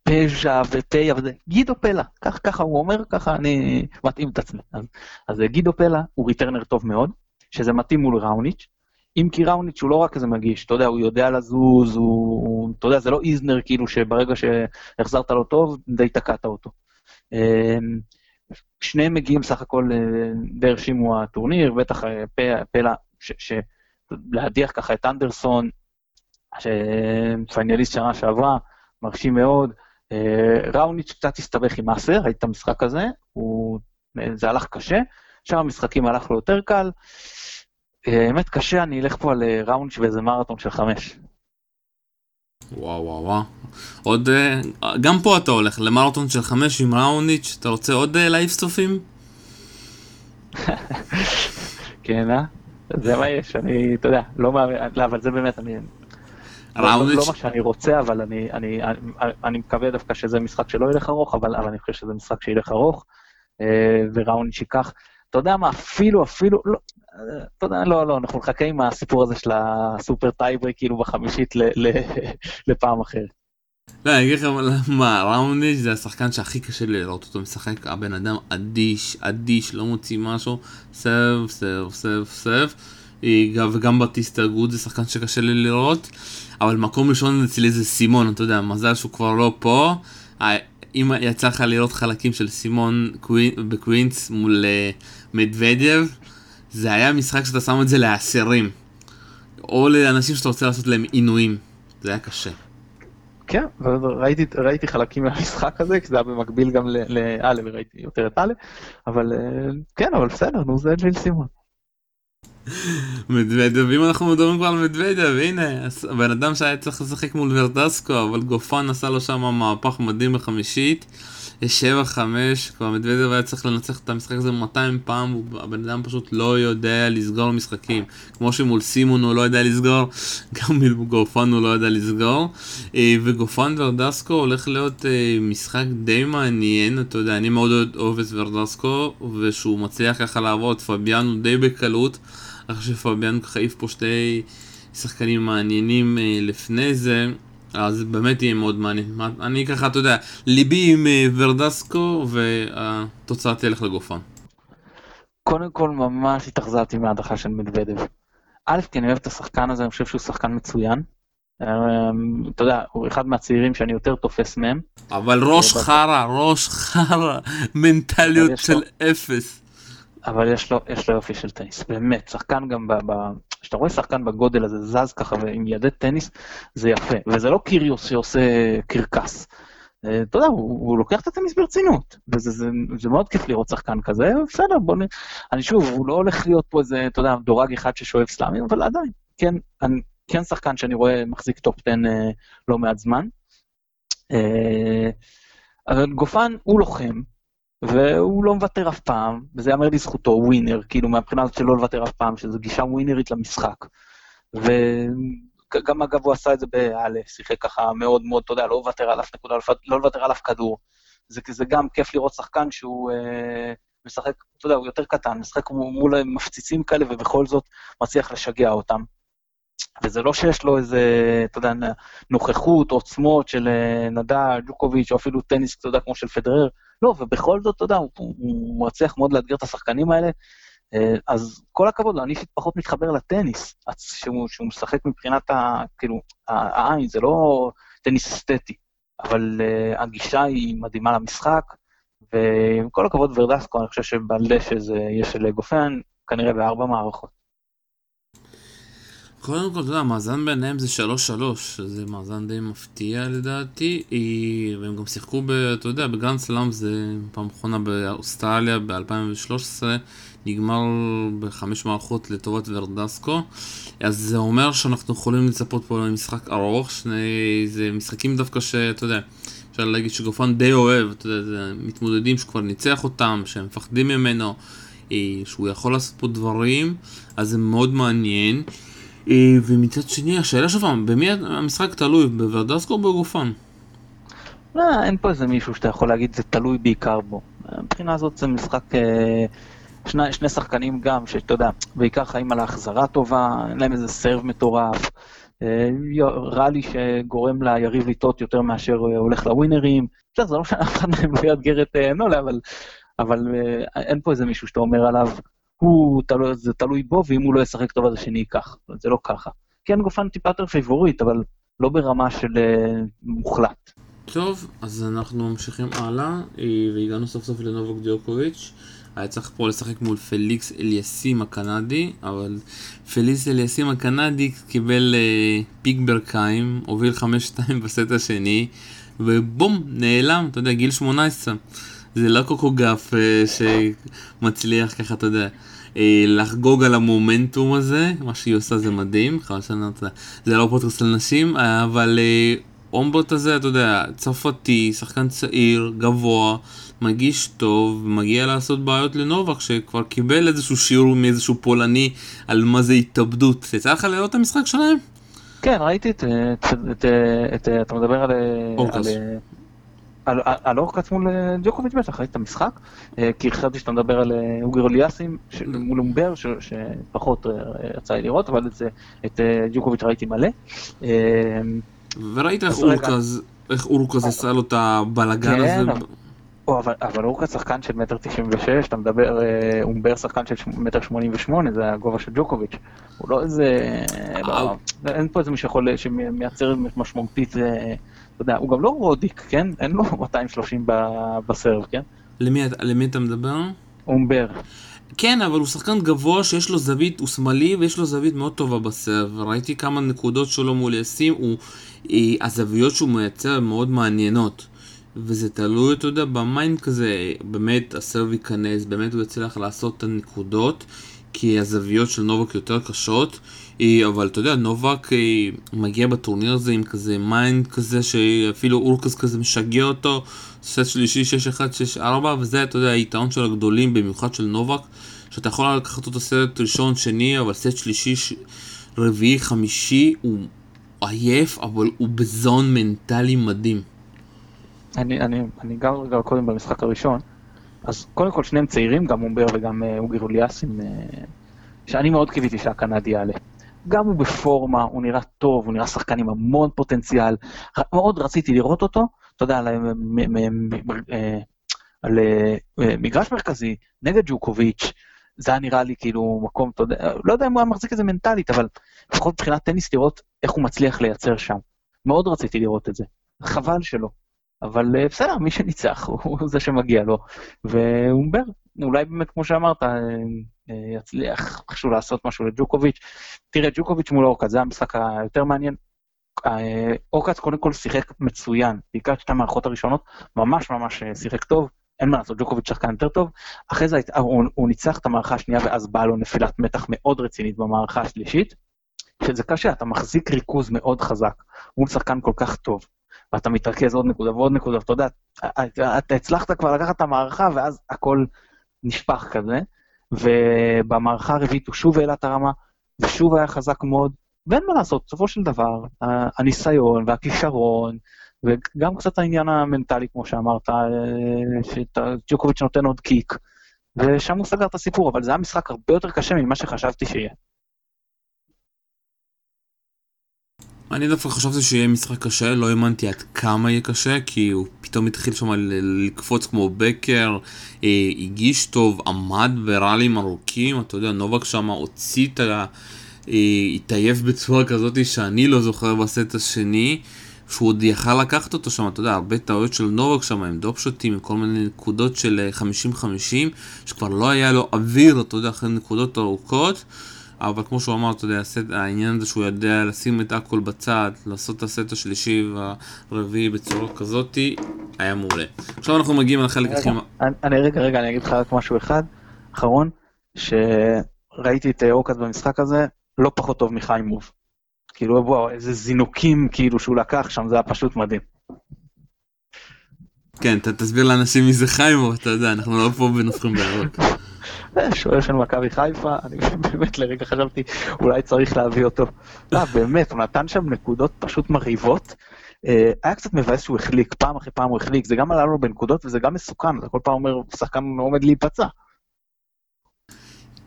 פז'ה ופיי, אבל זה גידו פלה, כך, ככה הוא אומר, ככה אני מתאים את עצמי. אז, אז גידו פלה הוא ריטרנר טוב מאוד, שזה מתאים מול ראוניץ', אם כי ראוניץ' הוא לא רק איזה מגיש, אתה יודע, הוא יודע לזוז, הוא, אתה יודע, זה לא איזנר כאילו שברגע שהחזרת לו טוב, די תקעת אותו. שניהם מגיעים סך הכל אה, די הרשימו הטורניר, בטח אה, פלה, להדיח ככה את אנדרסון, שפיינליסט שנה שעברה, מרשים מאוד. אה, ראוניץ' קצת הסתבך עם מאסר, ראית את המשחק הזה, הוא, זה הלך קשה, שאר המשחקים הלך לו יותר קל. האמת קשה, אני אלך פה על ראוניץ' ואיזה מרתון של חמש. וואו וואו וואו. עוד, גם פה אתה הולך למרתון של חמש עם ראוניץ', אתה רוצה עוד להעיף צופים? כן, אה? זה מה יש, אני, אתה יודע, לא מאמין, לא, אבל זה באמת, אני... ראוניץ'... לא, לא מה שאני רוצה, אבל אני, אני, אני, אני מקווה דווקא שזה משחק שלא ילך ארוך, אבל, אבל אני חושב שזה משחק שילך ארוך, וראוניץ' ייקח, אתה יודע מה, אפילו, אפילו, לא, אתה יודע, לא, לא, אנחנו נחכה עם הסיפור הזה של הסופר טייברייק, כאילו בחמישית לפעם אחרת. לא, אני אגיד לך מה, ראוניץ' זה השחקן שהכי קשה לי לראות אותו משחק, הבן אדם אדיש, אדיש, לא מוציא משהו, serve, serve, serve, serve, וגם בטיסטה אגוט זה שחקן שקשה לי לראות, אבל מקום ראשון אצלי זה סימון, אתה יודע, מזל שהוא כבר לא פה, אם יצא לך לראות חלקים של סימון בקווינס מול אה, מדוודיו, זה היה משחק שאתה שם את זה לאסירים, או לאנשים שאתה רוצה לעשות להם עינויים, זה היה קשה. כן, ראיתי, ראיתי חלקים מהמשחק הזה, כי זה היה במקביל גם לאלה, וראיתי יותר את אלה, אבל אה, כן, אבל בסדר, נו, זה ג'יל סימון. מדוודב, אם אנחנו מדברים כבר על מדוודב, הנה, הבן אדם שהיה צריך לשחק מול ורדסקו, אבל גופן עשה לו שם מהפך מדהים בחמישית. 7-5, כבר מדוודב היה צריך לנצח את המשחק הזה 200 פעם, הבן אדם פשוט לא יודע לסגור משחקים. כמו שמול סימון הוא לא יודע לסגור, גם מול גופן הוא לא יודע לסגור. אה, וגופן ורדסקו הולך להיות אה, משחק די מעניין, אתה יודע, אני מאוד אוהב את ורדסקו, ושהוא מצליח ככה לעבור את פביאנו די בקלות. אחרי שפביאן ככה העיף פה שתי שחקנים מעניינים אה, לפני זה, אז באמת יהיה מאוד מעניין. אני ככה, אתה יודע, ליבי עם אה, ורדסקו, והתוצאה תלך לגופן. קודם כל ממש התאכזבתי מההדחה של מדוודב. א', כי אני אוהב את השחקן הזה, אני חושב שהוא שחקן מצוין. אמ, אתה יודע, הוא אחד מהצעירים שאני יותר תופס מהם. אבל ראש חרא, ראש חרא, מנטליות של אפס. אבל יש לו, יש לו יופי של טניס, באמת, שחקן גם, כשאתה רואה שחקן בגודל הזה זז ככה ועם ידי טניס, זה יפה, וזה לא קיריוס שעושה קרקס. אה, אתה יודע, הוא, הוא לוקח את הטניס ברצינות, וזה זה, זה מאוד כיף לראות שחקן כזה, בסדר, בוא נ... אני שוב, הוא לא הולך להיות פה איזה, אתה יודע, דורג אחד ששואב סלאמים, אבל עדיין, כן, אני, כן שחקן שאני רואה מחזיק top 10 אה, לא מעט זמן. אה, אבל גופן הוא לוחם, והוא לא מוותר אף פעם, וזה יאמר לזכותו, ווינר, כאילו מהבחינה הזאת של לא לוותר אף פעם, שזו גישה ווינרית למשחק. וגם אגב הוא עשה את זה בהאלה, שיחק ככה מאוד מאוד, אתה יודע, לא לוותר על אף נקודה, לא לוותר על אף כדור. זה, זה גם כיף לראות שחקן שהוא אה, משחק, אתה יודע, הוא יותר קטן, משחק מול מפציצים כאלה, ובכל זאת מצליח לשגע אותם. וזה לא שיש לו איזה, אתה יודע, נוכחות, עוצמות של אה, נדל, ג'וקוביץ', או אפילו טניס, אתה יודע, כמו של פדרר, לא, ובכל זאת, אתה יודע, הוא, הוא מצליח מאוד לאתגר את השחקנים האלה, אה, אז כל הכבוד לו, אני אישית פחות מתחבר לטניס, שהוא, שהוא משחק מבחינת ה... כאילו, העין, זה לא טניס אסתטי, אבל uh, הגישה היא מדהימה למשחק, ועם כל הכבוד ורדסקו, אני חושב שבדשא זה יש לגופן, כנראה בארבע מערכות. קודם כל, אתה יודע, המאזן ביניהם זה 3-3, זה מאזן די מפתיע לדעתי, והם גם שיחקו, ב, אתה יודע, בגרנד סלאם זה פעם אחרונה באוסטרליה ב-2013, נגמר בחמש מערכות לטובת ורדסקו, אז זה אומר שאנחנו יכולים לצפות פה למשחק ארוך, שני, זה משחקים דווקא שאתה יודע, אפשר להגיד שגופן די אוהב, אתה יודע, זה מתמודדים שכבר ניצח אותם, שהם מפחדים ממנו, אה, שהוא יכול לעשות פה דברים, אז זה מאוד מעניין. אה, ומצד שני, השאלה שלך, במי המשחק תלוי? בוורדסקו או בגופן? לא, אין פה איזה מישהו שאתה יכול להגיד זה תלוי בעיקר בו. מבחינה הזאת זה משחק, אה, שני, שני שחקנים גם, שאתה יודע, בעיקר חיים על ההחזרה טובה, אין להם איזה סרב מטורף. רלי שגורם ליריב לטעות יותר מאשר הולך לווינרים. זה לא משנה, אף אחד מהם לא יאתגר את נולה, אבל, אבל אין פה איזה מישהו שאתה אומר עליו, הוא, תלו, זה תלוי בו, ואם הוא לא ישחק טוב אז השני ייקח. זה לא ככה. כן, גופן טיפה יותר favorite, אבל לא ברמה של מוחלט. טוב, אז אנחנו ממשיכים הלאה, והגענו סוף סוף לנובוק דיוקוביץ'. היה צריך פה לשחק מול פליקס אליאסים הקנדי, אבל פליקס אליאסים הקנדי קיבל אה, פיק ברכיים, הוביל 5-2 בסט השני, ובום, נעלם, אתה יודע, גיל 18. זה לא קוקו גף אה, שמצליח ככה, אתה יודע. אה, לחגוג על המומנטום הזה, מה שהיא עושה זה מדהים, חבל שאני לא זה לא פודקאסט לנשים, אבל אה, אומבוט הזה, אתה יודע, צרפתי, שחקן צעיר, גבוה, מגיש טוב, מגיע לעשות בעיות לנובק שכבר קיבל איזשהו שיעור מאיזשהו פולני על מה זה התאבדות. יצא לך לראות את המשחק שלהם? כן, ראיתי את, את, את, את אתה מדבר על... אורקס. על, על אורקס מול ג'וקוביץ' בטח, ראיתי את המשחק, כי חשבתי שאתה מדבר על אוגר אליאסים מול אומבר, שפחות יצא לי לראות, אבל את, ג'וקוביץ' ראיתי מלא. וראית איך אורקס עשה לו את הבלאגן הזה? או, אבל, אבל אורקה שחקן של מטר תשעים ושש, אתה מדבר, אה, אומבר שחקן של מטר שמונים ושמונה, זה הגובה של ג'וקוביץ'. הוא לא איזה, לא, אין פה איזה מי שיכול, שמייצר משמעותית, אה, אתה יודע, הוא גם לא רודיק, כן? אין לו 230 ב serve, כן? למי, למי אתה מדבר? אומבר. כן, אבל הוא שחקן גבוה שיש לו זווית, הוא שמאלי ויש לו זווית מאוד טובה ב serve. ראיתי כמה נקודות שלו מול אליאסים, הוא, הזוויות שהוא מייצר מאוד מעניינות. וזה תלוי, אתה יודע, ב mind כזה, באמת ה serve ייכנס, באמת הוא יצליח לעשות את הנקודות, כי הזוויות של נובק יותר קשות, אבל אתה יודע, נובק מגיע בטורניר הזה עם כזה mind כזה, שאפילו הורקאץ' כזה משגע אותו, סט שלישי 6-1, 6-4, וזה, אתה יודע, היתרון של הגדולים, במיוחד של נובק, שאתה יכול לקחת אותו סט ראשון, שני, אבל סט שלישי, רביעי, חמישי, הוא עייף, אבל הוא ב zone מנטלי מדהים. אני, אני, אני גם רגע קודם במשחק הראשון, אז קודם כל שניהם צעירים, גם אומבר וגם אה, אוגי רוליאסים, אה, שאני מאוד קיוויתי שהקנדי יעלה. גם הוא בפורמה, הוא נראה טוב, הוא נראה שחקן עם המון פוטנציאל, מאוד רציתי לראות אותו, אתה יודע, על, אה, על מגרש מרכזי נגד ג'וקוביץ', זה היה נראה לי כאילו מקום, אתה יודע, לא יודע אם הוא היה מחזיק את זה מנטלית, אבל לפחות מבחינת טניס לראות איך הוא מצליח לייצר שם. מאוד רציתי לראות את זה, חבל שלא. אבל אה, בסדר, מי שניצח הוא זה שמגיע לו. ואומבר, אולי באמת, כמו שאמרת, אה, אה, יצליח איכשהו לעשות משהו לג'וקוביץ'. תראה, ג'וקוביץ' מול אורקאץ, זה המשחק היותר מעניין. אורקאץ קודם כל שיחק מצוין, בעיקר שתי המערכות הראשונות, ממש ממש שיחק טוב. אין מה לעשות, ג'וקוביץ' שחקן יותר טוב. אחרי זה הוא, הוא ניצח את המערכה השנייה ואז באה לו נפילת מתח מאוד רצינית במערכה השלישית. שזה קשה, אתה מחזיק ריכוז מאוד חזק מול שחקן כל כך טוב. ואתה מתרכז עוד נקודה ועוד נקודה, ואתה יודע, אתה הצלחת כבר לקחת את המערכה, ואז הכל נשפך כזה, ובמערכה הרביעית הוא שוב העלה את הרמה, ושוב היה חזק מאוד, ואין מה לעשות, בסופו של דבר, הניסיון והכישרון, וגם קצת העניין המנטלי, כמו שאמרת, שג'וקוביץ' נותן עוד קיק, ושם הוא סגר את הסיפור, אבל זה היה משחק הרבה יותר קשה ממה שחשבתי שיהיה. אני דווקא חשבתי שיהיה משחק קשה, לא האמנתי עד כמה יהיה קשה, כי הוא פתאום התחיל שם לקפוץ כמו בקר, אה, הגיש טוב, עמד בראלים ארוכים, אתה יודע, נובק שם הוציא את ה... אה, התעייף בצורה כזאת שאני לא זוכר בסט השני, שהוא עוד יכל לקחת אותו שם, אתה יודע, הרבה טעויות של נובק שם, עם דופשוטים, עם כל מיני נקודות של 50-50, אה, שכבר לא היה לו אוויר, אתה יודע, אחרי נקודות ארוכות. אבל כמו שהוא אמר, אתה יודע, הסט, העניין הזה שהוא יודע לשים את הכל בצד, לעשות את הסט השלישי והרביעי בצורה כזאתי, היה מעולה. עכשיו אנחנו מגיעים לחלק הכי... אני רגע, רגע, אני אגיד לך רק משהו אחד, אחרון, שראיתי את אורקאס במשחק הזה, לא פחות טוב מחיימוב. כאילו, וואו, איזה זינוקים כאילו שהוא לקח שם, זה היה פשוט מדהים. כן, אתה תסביר לאנשים מי זה חיימוב, אתה יודע, אנחנו לא פה ונופחים בירוק. שוער של מכבי חיפה, אני באמת לרגע חשבתי, אולי צריך להביא אותו. לא, באמת, הוא נתן שם נקודות פשוט מרהיבות. אה, היה קצת מבאס שהוא החליק, פעם אחרי פעם הוא החליק, זה גם עלה לו בנקודות וזה גם מסוכן, אתה כל פעם אומר, שחקן עומד להיפצע.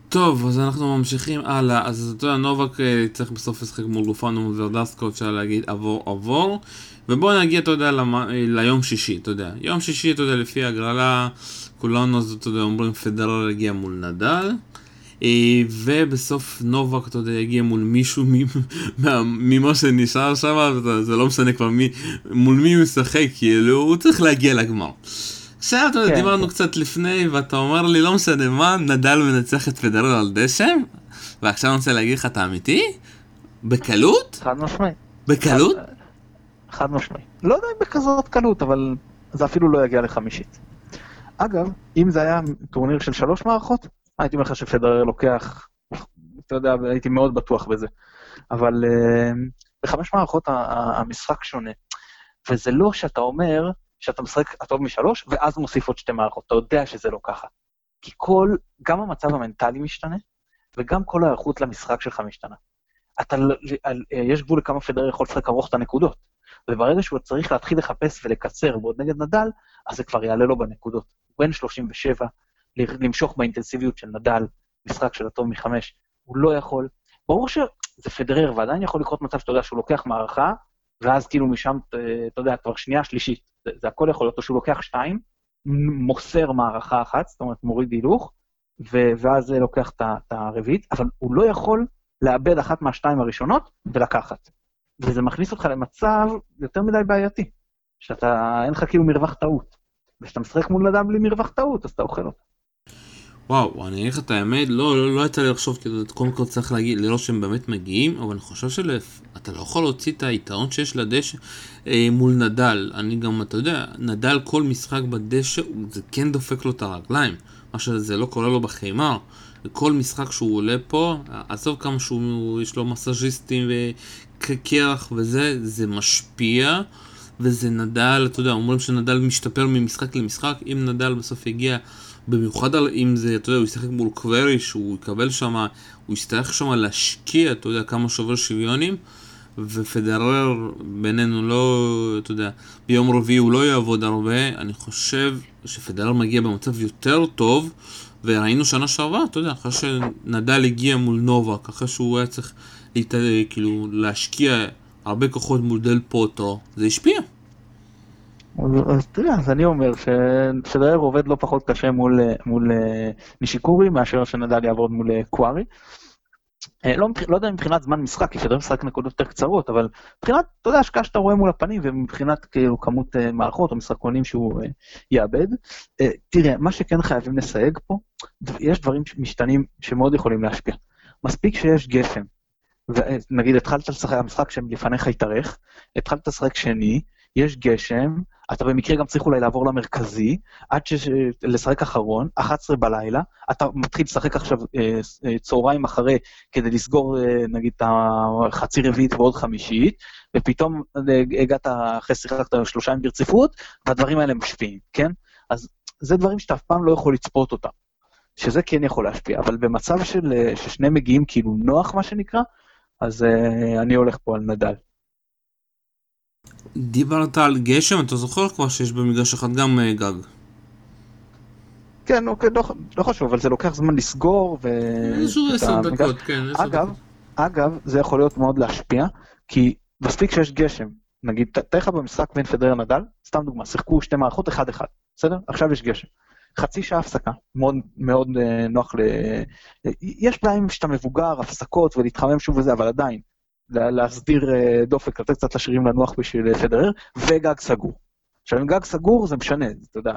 טוב, אז אנחנו ממשיכים הלאה. אז אתה יודע, נובק אה, צריך בסוף לשחק מול גופנו מול ורדסקו, אפשר להגיד עבור עבור. ובואו נגיע, אתה יודע, למ... ליום שישי, אתה יודע. יום שישי, אתה יודע, לפי הגרלה, כולנו, אתה יודע, אומרים פדרר הגיע מול נדל. אה, ובסוף נובק, אתה יודע, יגיע מול מישהו ממה שנשאר שם, זה לא משנה כבר מי, מול מי הוא ישחק, כאילו, הוא צריך להגיע לגמר. עכשיו, אתה יודע, כן. דיברנו קצת לפני, ואתה אומר לי, לא משנה מה, נדל מנצח את פדרר על דשא, ועכשיו אני רוצה להגיד לך, אתה אמיתי? בקלות? חד משמעי. בקלות? חד משמעי. לא יודע אם בכזאת קלות, אבל זה אפילו לא יגיע לחמישית. אגב, אם זה היה טורניר של שלוש מערכות, הייתי אומר לך שפדרר לוקח, אתה יודע, הייתי מאוד בטוח בזה. אבל uh, בחמש מערכות המשחק שונה. וזה לא שאתה אומר שאתה משחק הטוב משלוש, ואז מוסיף עוד שתי מערכות. אתה יודע שזה לא ככה. כי כל, גם המצב המנטלי משתנה, וגם כל ההיערכות למשחק שלך משתנה. אתה, לא, יש גבול לכמה פדרר יכול לשחק ארוך את הנקודות. וברגע שהוא צריך להתחיל לחפש ולקצר ועוד נגד נדל, אז זה כבר יעלה לו בנקודות. הוא בן 37, למשוך באינטנסיביות של נדל, משחק של הטוב מחמש, הוא לא יכול. ברור שזה פדרר, ועדיין יכול לקרות מצב שאתה יודע שהוא לוקח מערכה, ואז כאילו משם, אתה יודע, כבר שנייה, שלישית, זה, זה הכל יכול להיות, או שהוא לוקח שתיים, מוסר מערכה אחת, זאת אומרת מוריד הילוך, ואז לוקח את הרביעית, אבל הוא לא יכול לאבד אחת מהשתיים הראשונות ולקחת. וזה מכניס אותך למצב יותר מדי בעייתי, שאתה, אין לך כאילו מרווח טעות. וכשאתה משחק מול אדם בלי מרווח טעות, אז אתה אוכל אותו. וואו, אני אגיד לך את האמת, לא, לא, לא יצא לי לחשוב, כאילו, קודם כל צריך להגיד, לראות שהם באמת מגיעים, אבל אני חושב שאתה לא יכול להוציא את היתרון שיש לדשא אה, מול נדל. אני גם, אתה יודע, נדל כל משחק בדשא, זה כן דופק לו את הרגליים, מה שזה לא קורה לו בחיימר. כל משחק שהוא עולה פה, עזוב כמה שהוא, יש לו מסאז'יסטים וקרח וזה, זה משפיע. וזה נדל, אתה יודע, אומרים שנדל משתפר ממשחק למשחק, אם נדל בסוף יגיע במיוחד על אם זה, אתה יודע, הוא ישחק מול קווירי, שהוא יקבל שם, הוא יצטרך שם להשקיע, אתה יודע, כמה שובר שוויונים, ופדרר בינינו לא, אתה יודע, ביום רביעי הוא לא יעבוד הרבה, אני חושב שפדרר מגיע במצב יותר טוב, וראינו שנה שעברה, אתה יודע, אחרי שנדל הגיע מול נובק, אחרי שהוא היה צריך, להת... כאילו, להשקיע הרבה כוחות מול דל פוטו, זה השפיע. אז תראה, אז אני אומר שפדרר עובד לא פחות קשה מול, מול אה, נישיקורי מאשר שנדל יעבוד מול אה, קווארי. אה, לא, לא יודע מבחינת זמן משחק, כי פדרר משחק נקודות יותר קצרות, אבל מבחינת, אתה יודע, השקעה שאתה רואה מול הפנים, ומבחינת כאילו כמות מערכות או משחקונים שהוא יאבד. תראה, מה שכן חייבים לסייג פה, יש דברים משתנים שמאוד יכולים להשפיע. מספיק שיש גפן, ונגיד התחלת לשחק, המשחק שלפניך התארך, התחלת לשחק שני, יש גשם, אתה במקרה גם צריך אולי לעבור למרכזי, עד ש... לשחק אחרון, 11 בלילה, אתה מתחיל לשחק עכשיו אה, אה, צהריים אחרי כדי לסגור אה, נגיד את החצי רביעית ועוד חמישית, ופתאום הגעת אחרי שיחקת שלושה ימים ברציפות, והדברים האלה משפיעים, כן? אז זה דברים שאתה אף פעם לא יכול לצפות אותם, שזה כן יכול להשפיע, אבל במצב של, ששניהם מגיעים כאילו נוח, מה שנקרא, אז אה, אני הולך פה על נדל. דיברת על גשם, אתה זוכר כבר שיש במגרש אחד גם uh, גג. כן, אוקיי, לא, לא חשוב, אבל זה לוקח זמן לסגור ו... איזשהו עשר דקות, כן. אגב, אגב, זה יכול להיות מאוד להשפיע, כי מספיק שיש גשם. נגיד, תאר לך במשחק בין פדרר נדל, סתם דוגמה, שיחקו שתי מערכות אחד-אחד, בסדר? עכשיו יש גשם. חצי שעה הפסקה, מאוד מאוד uh, נוח ל... יש פעמים שאתה מבוגר, הפסקות ולהתחמם שוב וזה, אבל עדיין, להסדיר אה, דופק, לתת קצת לשירים לנוח בשביל אה, פדרר, וגג סגור. עכשיו, עם גג סגור זה משנה, אתה יודע,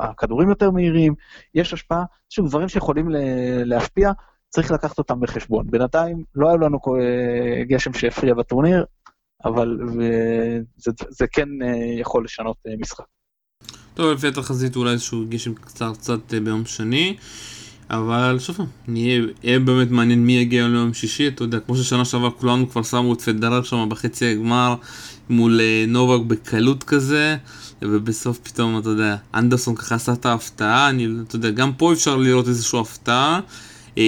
הכדורים יותר מהירים, יש השפעה, שוב, דברים שיכולים להשפיע, צריך לקחת אותם בחשבון. בינתיים לא היה לנו אה, גשם שהפריע בטורניר, אבל זה, זה כן יכול לשנות משחק. טוב, לפי התחזית אולי איזשהו גשם קצר קצת ביום שני. אבל שוב יהיה באמת מעניין מי יגיע ליום שישי, אתה יודע, כמו ששנה שעברה כולנו כבר שמו את פדרר שם בחצי הגמר מול אה, נובק בקלות כזה, ובסוף פתאום, אתה יודע, אנדרסון ככה עשה את ההפתעה, אני, אתה יודע, גם פה אפשר לראות איזושהי הפתעה. אה,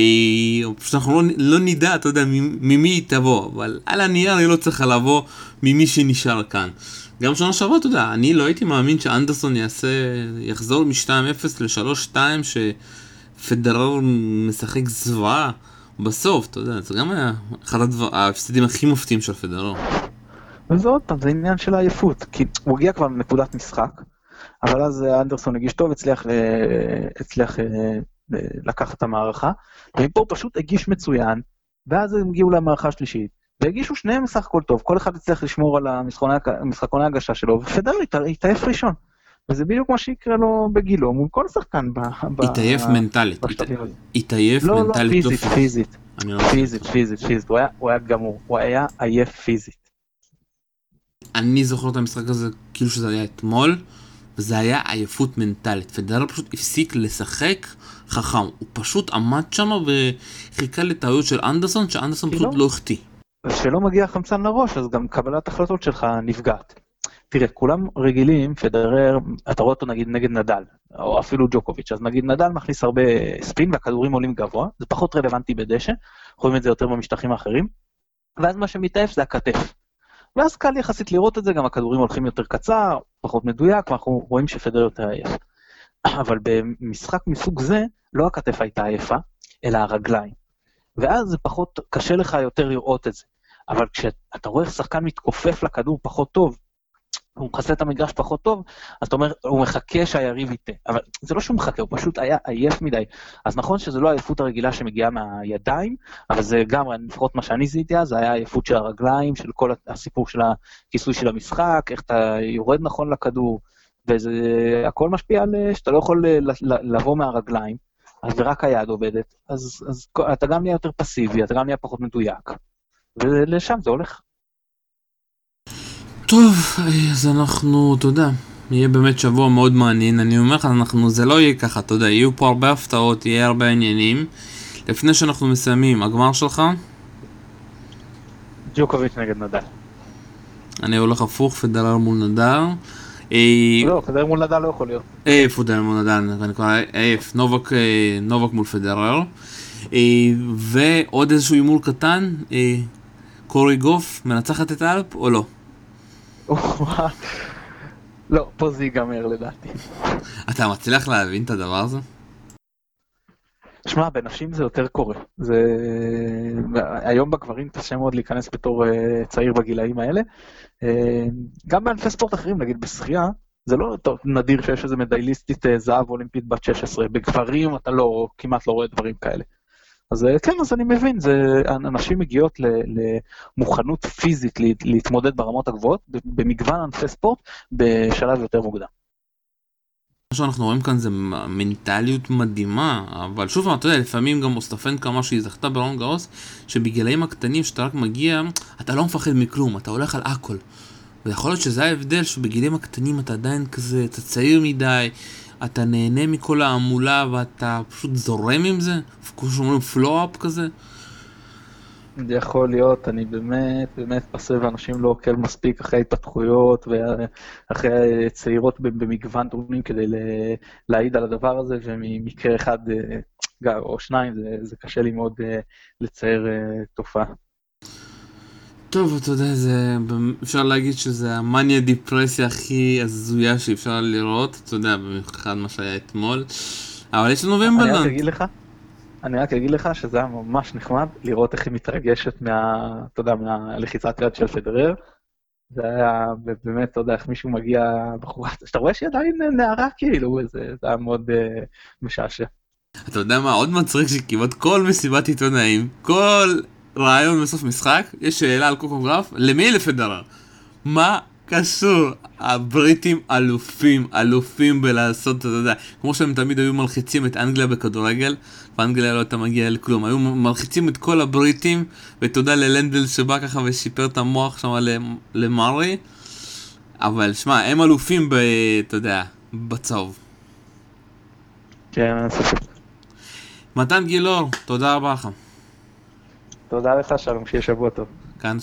פשוט אנחנו לא, לא נדע, אתה יודע, ממי היא תבוא, אבל על הנייר היא לא צריכה לבוא ממי שנשאר כאן. גם שנה שעברה, אתה יודע, אני לא הייתי מאמין שאנדרסון יעשה, יחזור מ-2-0 ל-3-2, ש... פדרר משחק זוועה בסוף, אתה יודע, זה גם היה אחד ההפסדים הכי מפתיעים של פדרר. וזה עוד פעם, זה עניין של העייפות, כי הוא הגיע כבר לנקודת משחק, אבל אז אנדרסון הגיש טוב, הצליח, הצליח לקחת את המערכה, ומפה הוא פשוט הגיש מצוין, ואז הם הגיעו למערכה השלישית, והגישו שניהם בסך הכל טוב, כל אחד הצליח לשמור על המשחקוני ההגשה שלו, ופדר התעייף ראשון. וזה בדיוק מה שיקרה לו בגילו מול כל שחקן התעייף מנטלית, התעייף לא, מנטלית, לא פיזית, פיזית, פיזית, פיזית, פיזית, הוא היה גמור, הוא היה עייף פיזית. אני זוכר את המשחק הזה כאילו שזה היה אתמול, וזה היה עייפות מנטלית, פדרר פשוט הפסיק לשחק חכם, הוא פשוט עמד שם וחיכה לטעויות של אנדרסון, שאנדרסון פשוט לא החטיא. כשלא מגיע חמצן לראש, אז גם קבלת החלטות שלך נפגעת. תראה, כולם רגילים, פדרר, אתה רואה אותו נגיד נגד נדל, או אפילו ג'וקוביץ', אז נגיד נדל מכניס הרבה ספין והכדורים עולים גבוה, זה פחות רלוונטי בדשא, רואים את זה יותר במשטחים האחרים, ואז מה שמתעף זה הכתף. ואז קל יחסית לראות את זה, גם הכדורים הולכים יותר קצר, פחות מדויק, ואנחנו רואים שפדרר יותר עייף. אבל במשחק מסוג זה, לא הכתף הייתה עייפה, אלא הרגליים. ואז זה פחות, קשה לך יותר לראות את זה. אבל כשאתה רואה איך שחקן מתכופף לכדור פחות טוב, הוא מכסה את המגרש פחות טוב, אז אתה אומר, הוא מחכה שהיריב יטה. אבל זה לא שהוא מחכה, הוא פשוט היה עייף מדי. אז נכון שזו לא העייפות הרגילה שמגיעה מהידיים, אבל זה גם, לפחות מה שאני זיהיתי אז, זה היה העייפות של הרגליים, של כל הסיפור של הכיסוי של המשחק, איך אתה יורד נכון לכדור, וזה הכל משפיע על שאתה לא יכול לבוא מהרגליים, אז ורק היד עובדת, אז, אז אתה גם נהיה יותר פסיבי, אתה גם נהיה פחות מדויק, ולשם זה הולך. טוב, אז אנחנו, אתה יודע, יהיה באמת שבוע מאוד מעניין. אני אומר לך, אנחנו, זה לא יהיה ככה, אתה יודע, יהיו פה הרבה הפתעות, יהיה הרבה עניינים. לפני שאנחנו מסיימים, הגמר שלך? ג'וקוביץ' נגד נדל. אני הולך הפוך, פדרר מול נדל. לא, פדרר מול נדל לא יכול להיות. אה, פדרר מול נדל, אני כבר עייף, נובק מול פדרר. ועוד איזשהו הימור קטן, קורי גוף מנצחת את האלפ או לא? לא, פה זה ייגמר לדעתי. אתה מצליח להבין את הדבר הזה? שמע, בנשים זה יותר קורה. זה... היום בגברים קשה מאוד להיכנס בתור uh, צעיר בגילאים האלה. Uh, גם בענפי ספורט אחרים, נגיד בשחייה, זה לא טוב, נדיר שיש איזה מדייליסטית uh, זהב אולימפית בת 16. בגברים אתה לא, כמעט לא רואה דברים כאלה. אז כן, אז אני מבין, זה, אנשים מגיעות למוכנות פיזית להתמודד ברמות הגבוהות, במגוון ענפי ספורט, בשלב יותר מוקדם. מה שאנחנו רואים כאן זה מנטליות מדהימה, אבל שוב אתה יודע, לפעמים גם אוסטפנקה, מה שהיא זכתה ברון גאוס, שבגילאים הקטנים שאתה רק מגיע, אתה לא מפחד מכלום, אתה הולך על הכל. ויכול להיות שזה ההבדל, שבגילאים הקטנים אתה עדיין כזה, אתה צעיר מדי, אתה נהנה מכל ההמולה ואתה פשוט זורם עם זה? כמו שאומרים פלו-אפ כזה? זה יכול להיות, אני באמת, באמת פסה ואנשים לא עוקל מספיק אחרי התפתחויות ואחרי צעירות במגוון טורנים כדי להעיד על הדבר הזה, וממקרה אחד אה, או שניים זה, זה קשה לי מאוד אה, לצייר אה, תופעה. טוב, אתה יודע, זה, אפשר להגיד שזה המאניה דיפרסיה הכי הזויה שאפשר לראות, אתה יודע, במיוחד מה שהיה אתמול, אבל יש לנו וימבלדון. אני רק אגיד לך, אני רק אגיד לך שזה היה ממש נחמד לראות איך היא מתרגשת מה... אתה יודע, מהלחיצת יד של פדרר. זה היה באמת, אתה יודע, איך מישהו מגיע בחורה, שאתה רואה שהיא עדיין נערה כאילו, זה, זה היה מאוד uh, משעשע. אתה יודע מה, עוד מצחיק שכמעט כל מסיבת עיתונאים, כל רעיון בסוף משחק, יש שאלה על קוקוגרף, למי לפדרר? מה קשור? הבריטים אלופים, אלופים בלעשות, אתה יודע, כמו שהם תמיד היו מלחיצים את אנגליה בכדורגל, ואנגליה לא הייתה מגיעה לכלום, היו מלחיצים את כל הבריטים, ותודה ללנדל שבא ככה ושיפר את המוח שם למרי, אבל שמע, הם אלופים ב... אתה יודע, בצהוב. כן, אין ספק. מתן גילאור, תודה רבה לך. תודה לך, שלום, שיהיה שבוע טוב.